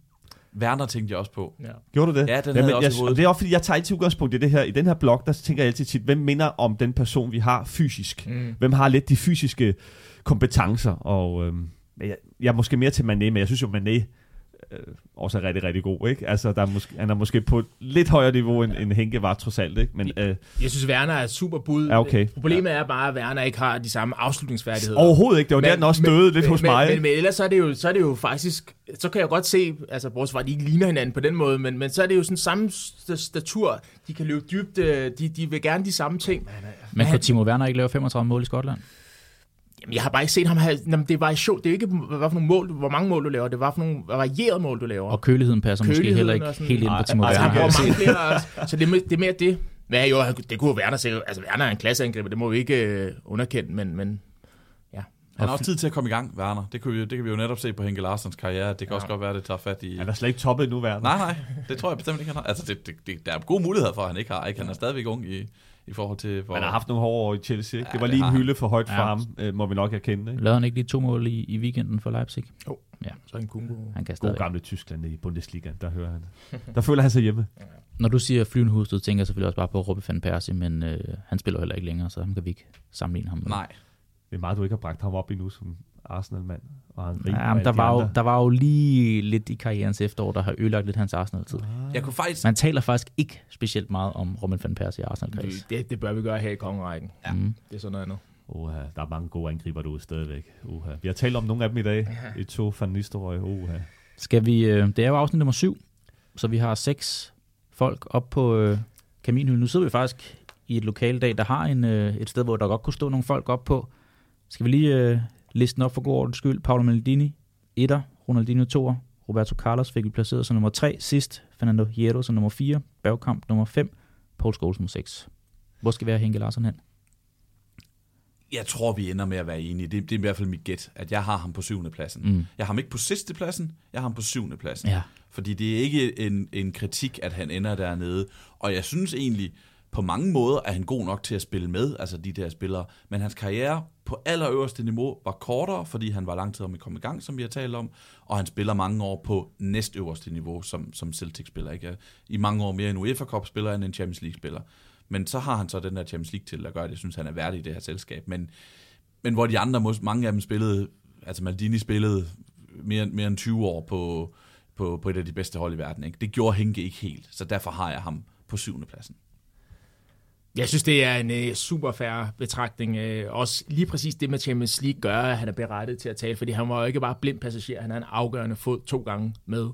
Werner tænkte jeg også på. Ja. Gjorde du det? Ja, den Jamen, havde jeg også i jeg, hovedet. Det er også fordi, jeg tager altid udgangspunkt i det her. I den her blog, der tænker jeg altid tit, hvem minder om den person, vi har fysisk? Mm. Hvem har lidt de fysiske kompetencer? Og øhm, jeg, jeg er måske mere til Mané, men jeg synes jo, Mané øh, også er rigtig, rigtig god. Ikke? Altså, der er måske, han er måske på et lidt højere niveau, end, end Henke var trods alt. Ikke? Men øh, Jeg synes, Werner er et super bud. Ja, okay. Problemet er bare, at Werner ikke har de samme afslutningsfærdigheder. overhovedet ikke. Det var der, den også døde lidt hos men, mig. Men, men, ellers så er, det jo, så er det jo faktisk, så kan jeg godt se, altså bortset fra, at de ikke ligner hinanden på den måde, men, men så er det jo sådan samme st- statur, de kan løbe dybt, øh, de, de vil gerne de samme ting. Men han- kunne Timo Werner ikke lave 35 mål i Skotland? Jamen, jeg har bare ikke set ham have, jamen, det er variation, det er jo ikke, hvad for nogle mål, hvor mange mål du laver, det var for nogle varierede mål, du laver. Og køligheden passer måske Køligheden heller og ikke sådan- helt ind på Timo Altså, han Werner. jeg mange flere, så det er, det er mere det. Men jo, det kunne jo Werner sikkert, altså Werner er en klasseangriber, det må vi ikke øh, underkende, men, men Han har også tid til at komme i gang, Werner. Det kan vi, det kan vi jo netop se på Henke Larssons karriere. Det kan ja. også godt være, at det tager fat i... Han er slet ikke toppet nu, verden. Nej, nej, det tror jeg bestemt ikke, han har. Altså, det, det, det, der er gode muligheder for, at han ikke har. Ikke? Han er stadigvæk ung i, i forhold til... Hvor... Han har haft nogle hårde år i Chelsea. Ikke? Ja, det var lige en hylde for højt for Ja. ham, øh, må vi nok erkende. Ikke? Lavede han ikke lige to mål i, i weekenden for Leipzig? så er han kunne gå. Han kan God stadig. gamle Tyskland i Bundesliga, der hører han. Der føler han sig hjemme. Når du siger flyvende husted, tænker jeg selvfølgelig også bare på Ruppe van Persie, men øh, han spiller jo heller ikke længere, så ham kan vi ikke sammenligne ham med. Nej. Det er meget, du ikke har bragt ham op endnu som Arsenal-mand. Og han Ja, men der, de var jo, der var jo lige lidt i karrierens efterår, der har ødelagt lidt hans Arsenal-tid. Jeg kunne faktisk... Man taler faktisk ikke specielt meget om Robin van Persie i Arsenal-kreds. Det, det bør vi gøre her i kongerækken. Ja. Mm. Det er sådan noget andet. Uha, der er mange gode angriber derude stadigvæk. Uha. Vi har talt om nogle af dem i dag. I to van Nistelrooy. Uha. Skal vi, øh, det er jo afsnit nummer syv, så vi har seks folk op på øh, kaminhylden. Nu sidder vi faktisk i et lokale dag, der har en, øh, et sted, hvor der godt kunne stå nogle folk op på. Skal vi lige øh, liste den op for god ordens skyld? Paolo Maldini, etter. Ronaldinho 2'er. Roberto Carlos fik vi placeret som nummer 3 sidst. Fernando Hierro som nummer 4. Bergkamp nummer 5. Paul Scholes nummer 6. Hvor skal have Henke Larsson hen? Jeg tror, vi ender med at være enige. Det, det er i hvert fald mit gæt, at jeg har ham på syvende pladsen. Mm. Jeg har ham ikke på sidste pladsen, jeg har ham på syvende pladsen. Ja. Fordi det er ikke en, en kritik, at han ender dernede. Og jeg synes egentlig, på mange måder er han god nok til at spille med, altså de der spillere. Men hans karriere på allerøverste niveau var kortere, fordi han var lang tid om at komme i gang, som vi har talt om. Og han spiller mange år på næstøverste niveau, som, som Celtic-spiller. Ikke? I mange år mere en UEFA Cup-spiller end en Champions League-spiller. Men så har han så den der Champions League til at gøre, at jeg synes, han er værdig i det her selskab. Men, men hvor de andre, mange af dem spillede, altså Maldini spillede mere, mere end 20 år på, på, på et af de bedste hold i verden. Ikke? Det gjorde Henke ikke helt, så derfor har jeg ham på syvende pladsen. Jeg synes, det er en øh, super fair betragtning. Øh, også lige præcis det med Champions League gør, at han er berettet til at tale, fordi han var jo ikke bare blind passager, han er en afgørende fod to gange med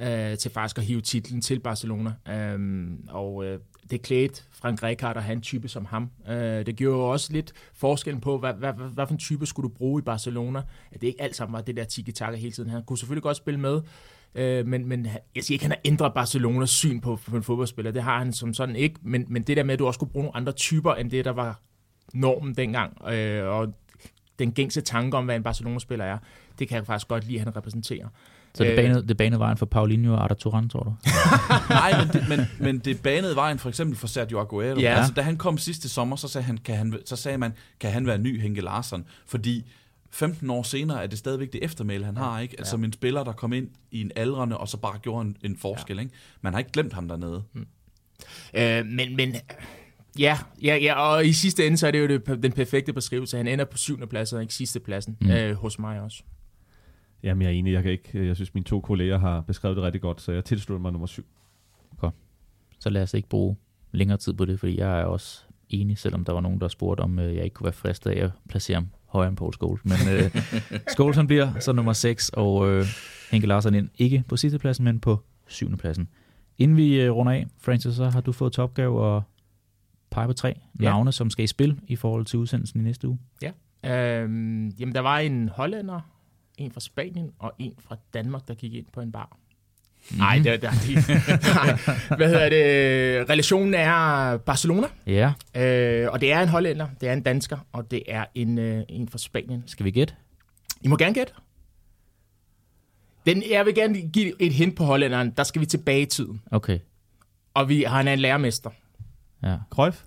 øh, til faktisk at hive titlen til Barcelona. Um, og øh, det klædte Frank Rijkaard at have en type som ham. Øh, det gjorde jo også lidt forskellen på, hvad, hvad, hvad, hvad for en type skulle du bruge i Barcelona. At det ikke alt sammen var det der tiki-taka hele tiden. Han kunne selvfølgelig godt spille med, Øh, men, men jeg siger ikke, at han har ændret Barcelonas syn på, på en fodboldspiller. Det har han som sådan ikke. Men, men det der med, at du også kunne bruge nogle andre typer, end det, der var normen dengang, øh, og den gængse tanke om, hvad en Barcelona-spiller er, det kan jeg faktisk godt lide, at han repræsenterer. Så det Øh, banede, det banede vejen for Paulinho og Arda Turan, tror du? Nej, men det, men, men det banede vejen for eksempel for Sergio Aguero. Ja. Altså, da han kom sidste sommer, så sagde, han, kan han, så sagde man, kan han være ny Henke Larsson? Fordi 15 år senere er det stadigvæk det eftermæle, han har, ikke? Altså, som en spiller, der kom ind i en aldrende, og så bare gjorde en, en forskel, ikke? Man har ikke glemt ham dernede. Øh, men, men ja, ja, ja, og i sidste ende, så er det jo det, den perfekte beskrivelse. Han ender på syvende pladsen, og ikke sidste pladsen, Mm. mm. øh, hos mig også. Jamen, jeg er enig. Jeg, kan ikke, jeg synes, mine to kolleger har beskrevet det rigtig godt, så jeg tilslutter mig nummer syv. Så lad os ikke bruge længere tid på det, fordi jeg er også enig, selvom der var nogen, der spurgte, om øh, jeg ikke kunne være fristet af at placere ham højere end Paul Scholes. Men øh, Scholes han bliver så nummer 6, og øh, Henke Larsen ind ikke på sidste pladsen, men på syvende pladsen. Inden vi øh, runder af, Francis, så har du fået til opgave at pege på tre Ja. navne, som skal i spil i forhold til udsendelsen i næste uge. Øhm, jamen, der var en hollænder, en fra Spanien og en fra Danmark, der gik ind på en bar. Nej, Mhm. det, det, det, nej, hvad hedder det? Relationen er Barcelona, Ja, øh, og det er en hollænder, det er en dansker, og det er en, øh, en fra Spanien. skal vi gætte? I må gerne gætte. Den, jeg vil gerne give et hint på hollænderen. Der skal vi tilbage i tiden. Okay, Og vi, han er en lærermester. ja. Cruyff?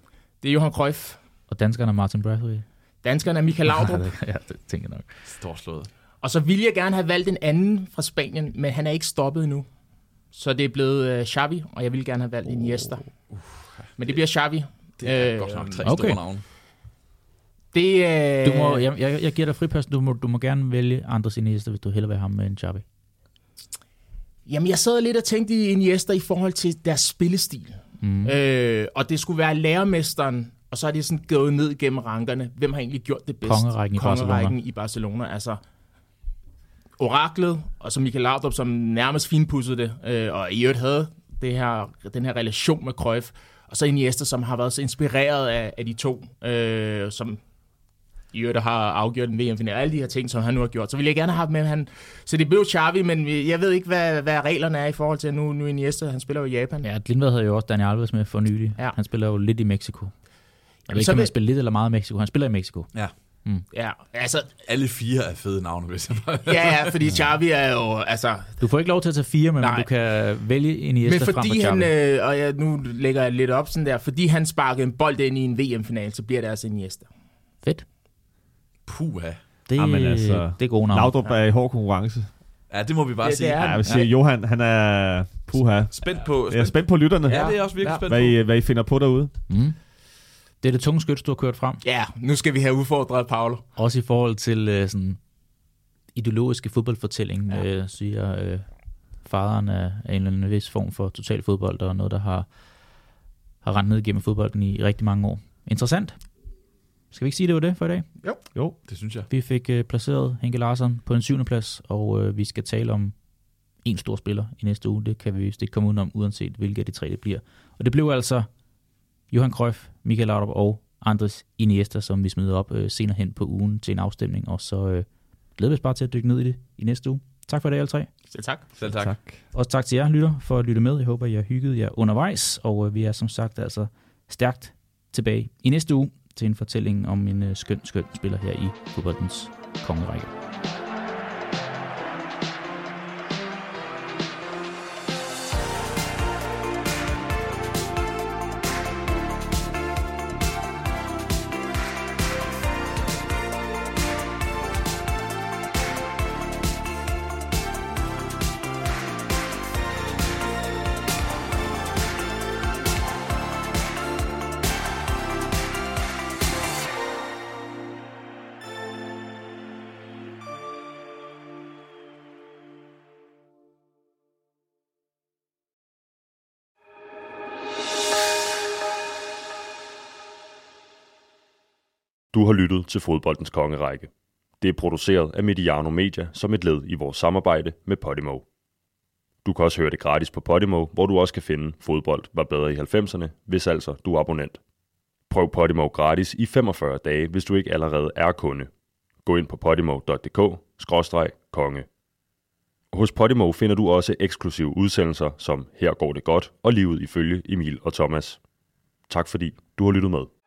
Det er Johan Cruyff. Og danskerne er Martin Brathwaite. Danskeren er Michael Laudrup. ja, det tænker jeg nok. Storslået. Og så ville jeg gerne have valgt en anden fra Spanien, men han er ikke stoppet endnu. Så det er blevet uh, Xavi, og jeg ville gerne have valgt en Iniesta. Men det bliver Xavi. Det er Øh, godt nok tre okay. store navne. Det, uh, Du må, jeg, jeg, jeg giver dig fripassen. Du må, du må gerne vælge Andres Iniesta, hvis du hellere vil have ham med en Xavi. Jamen, jeg sad lidt og tænkte i Iniesta i forhold til deres spillestil. Mm. Øh, og det skulle være lærermesteren, og så er det sådan gået ned gennem rankerne. Hvem har egentlig gjort det bedst? Kongerækken i Kongerækken i Barcelona. Altså, oraklet, og så Michael Laudrup, som nærmest finpudsede det, øh, og i øvrigt havde det her, den her relation med Cruyff, og så Iniesta, som har været så inspireret af, af de to, øh, som i øvrigt har afgjort en VM-final, alle de her ting, som han nu har gjort. Så vil jeg gerne have haft med han. Så det blev Xavi, men jeg ved ikke, hvad, hvad reglerne er i forhold til nu, nu Iniesta. Han spiller jo i Japan. Ja, Lindvad havde jo også Daniel Alves med for nylig. Ja. Han spiller jo lidt i Mexico. Jeg ved ikke, så om han spiller lidt eller meget i Mexico. Han spiller i Mexico. Ja. Ja, altså, Alle fire er fede navne, hvis jeg bare... ja, ja, fordi Xavi er jo, altså, Du får ikke lov til at tage fire, men Nej. du kan vælge Iniesta men frem fordi for han, øh, og jeg, nu lægger jeg lidt op sådan der, fordi han sparkede en bold ind i en VM-final, så bliver det altså Iniesta. Fedt. Puha. Det, Jamen altså, det er gode navn. Laudrup er i hård konkurrence. Ja, det må vi bare Ja, det sige. er Ja, jeg vil sige, Johan, han er... Puha. Spændt på... Jeg er spændt på lytterne, Ja, det er også virkelig Ja. spændt hvad, på. I, hvad I finder på derude. Mm. Det er det tunge skyts, du har kørt frem. Ja, nu skal vi have udfordret Paolo. Også i forhold til øh, sådan ideologiske fodboldfortælling, Ja. øh, siger øh, faderen af, af en eller anden vis form for total fodbold, og noget, der har, har rendt ned igennem fodbolden i rigtig mange år. Interessant. Skal vi ikke sige, det var det for i dag? Jo, Det synes jeg. Vi fik øh, placeret Henke Larsson på en syvende plads, og øh, vi skal tale om en stor spiller i næste uge. Det kan vi vist ikke komme udenom, uanset hvilke af de tre det bliver. Og det blev altså Johan Cruyff, Michael Laudrup og Andres Iniesta, som vi smider op øh, senere hen på ugen til en afstemning. Og så øh, glæder vi os bare til at dykke ned i det i næste uge. Tak for i dag, alle tre. Selv tak. Selv tak. tak. Også tak til jer, lytter, for at lytte med. Jeg håber, I har hygget jer undervejs, og øh, vi er som sagt altså stærkt tilbage i næste uge til en fortælling om en øh, skøn, skøn spiller her i fodboldens kongerække. Du har lyttet til Fodboldens Kongerække. Det er produceret af Mediano Media som et led i vores samarbejde med Podimo. Du kan også høre det gratis på Podimo, hvor du også kan finde Fodbold var bedre i 90'erne, hvis altså du er abonnent. Prøv Podimo gratis i 45 dage, hvis du ikke allerede er kunde. Gå ind på podimo.dk-konge. Hos Podimo finder du også eksklusive udsendelser som Her går det godt og livet ifølge Emil og Thomas. Tak fordi du har lyttet med.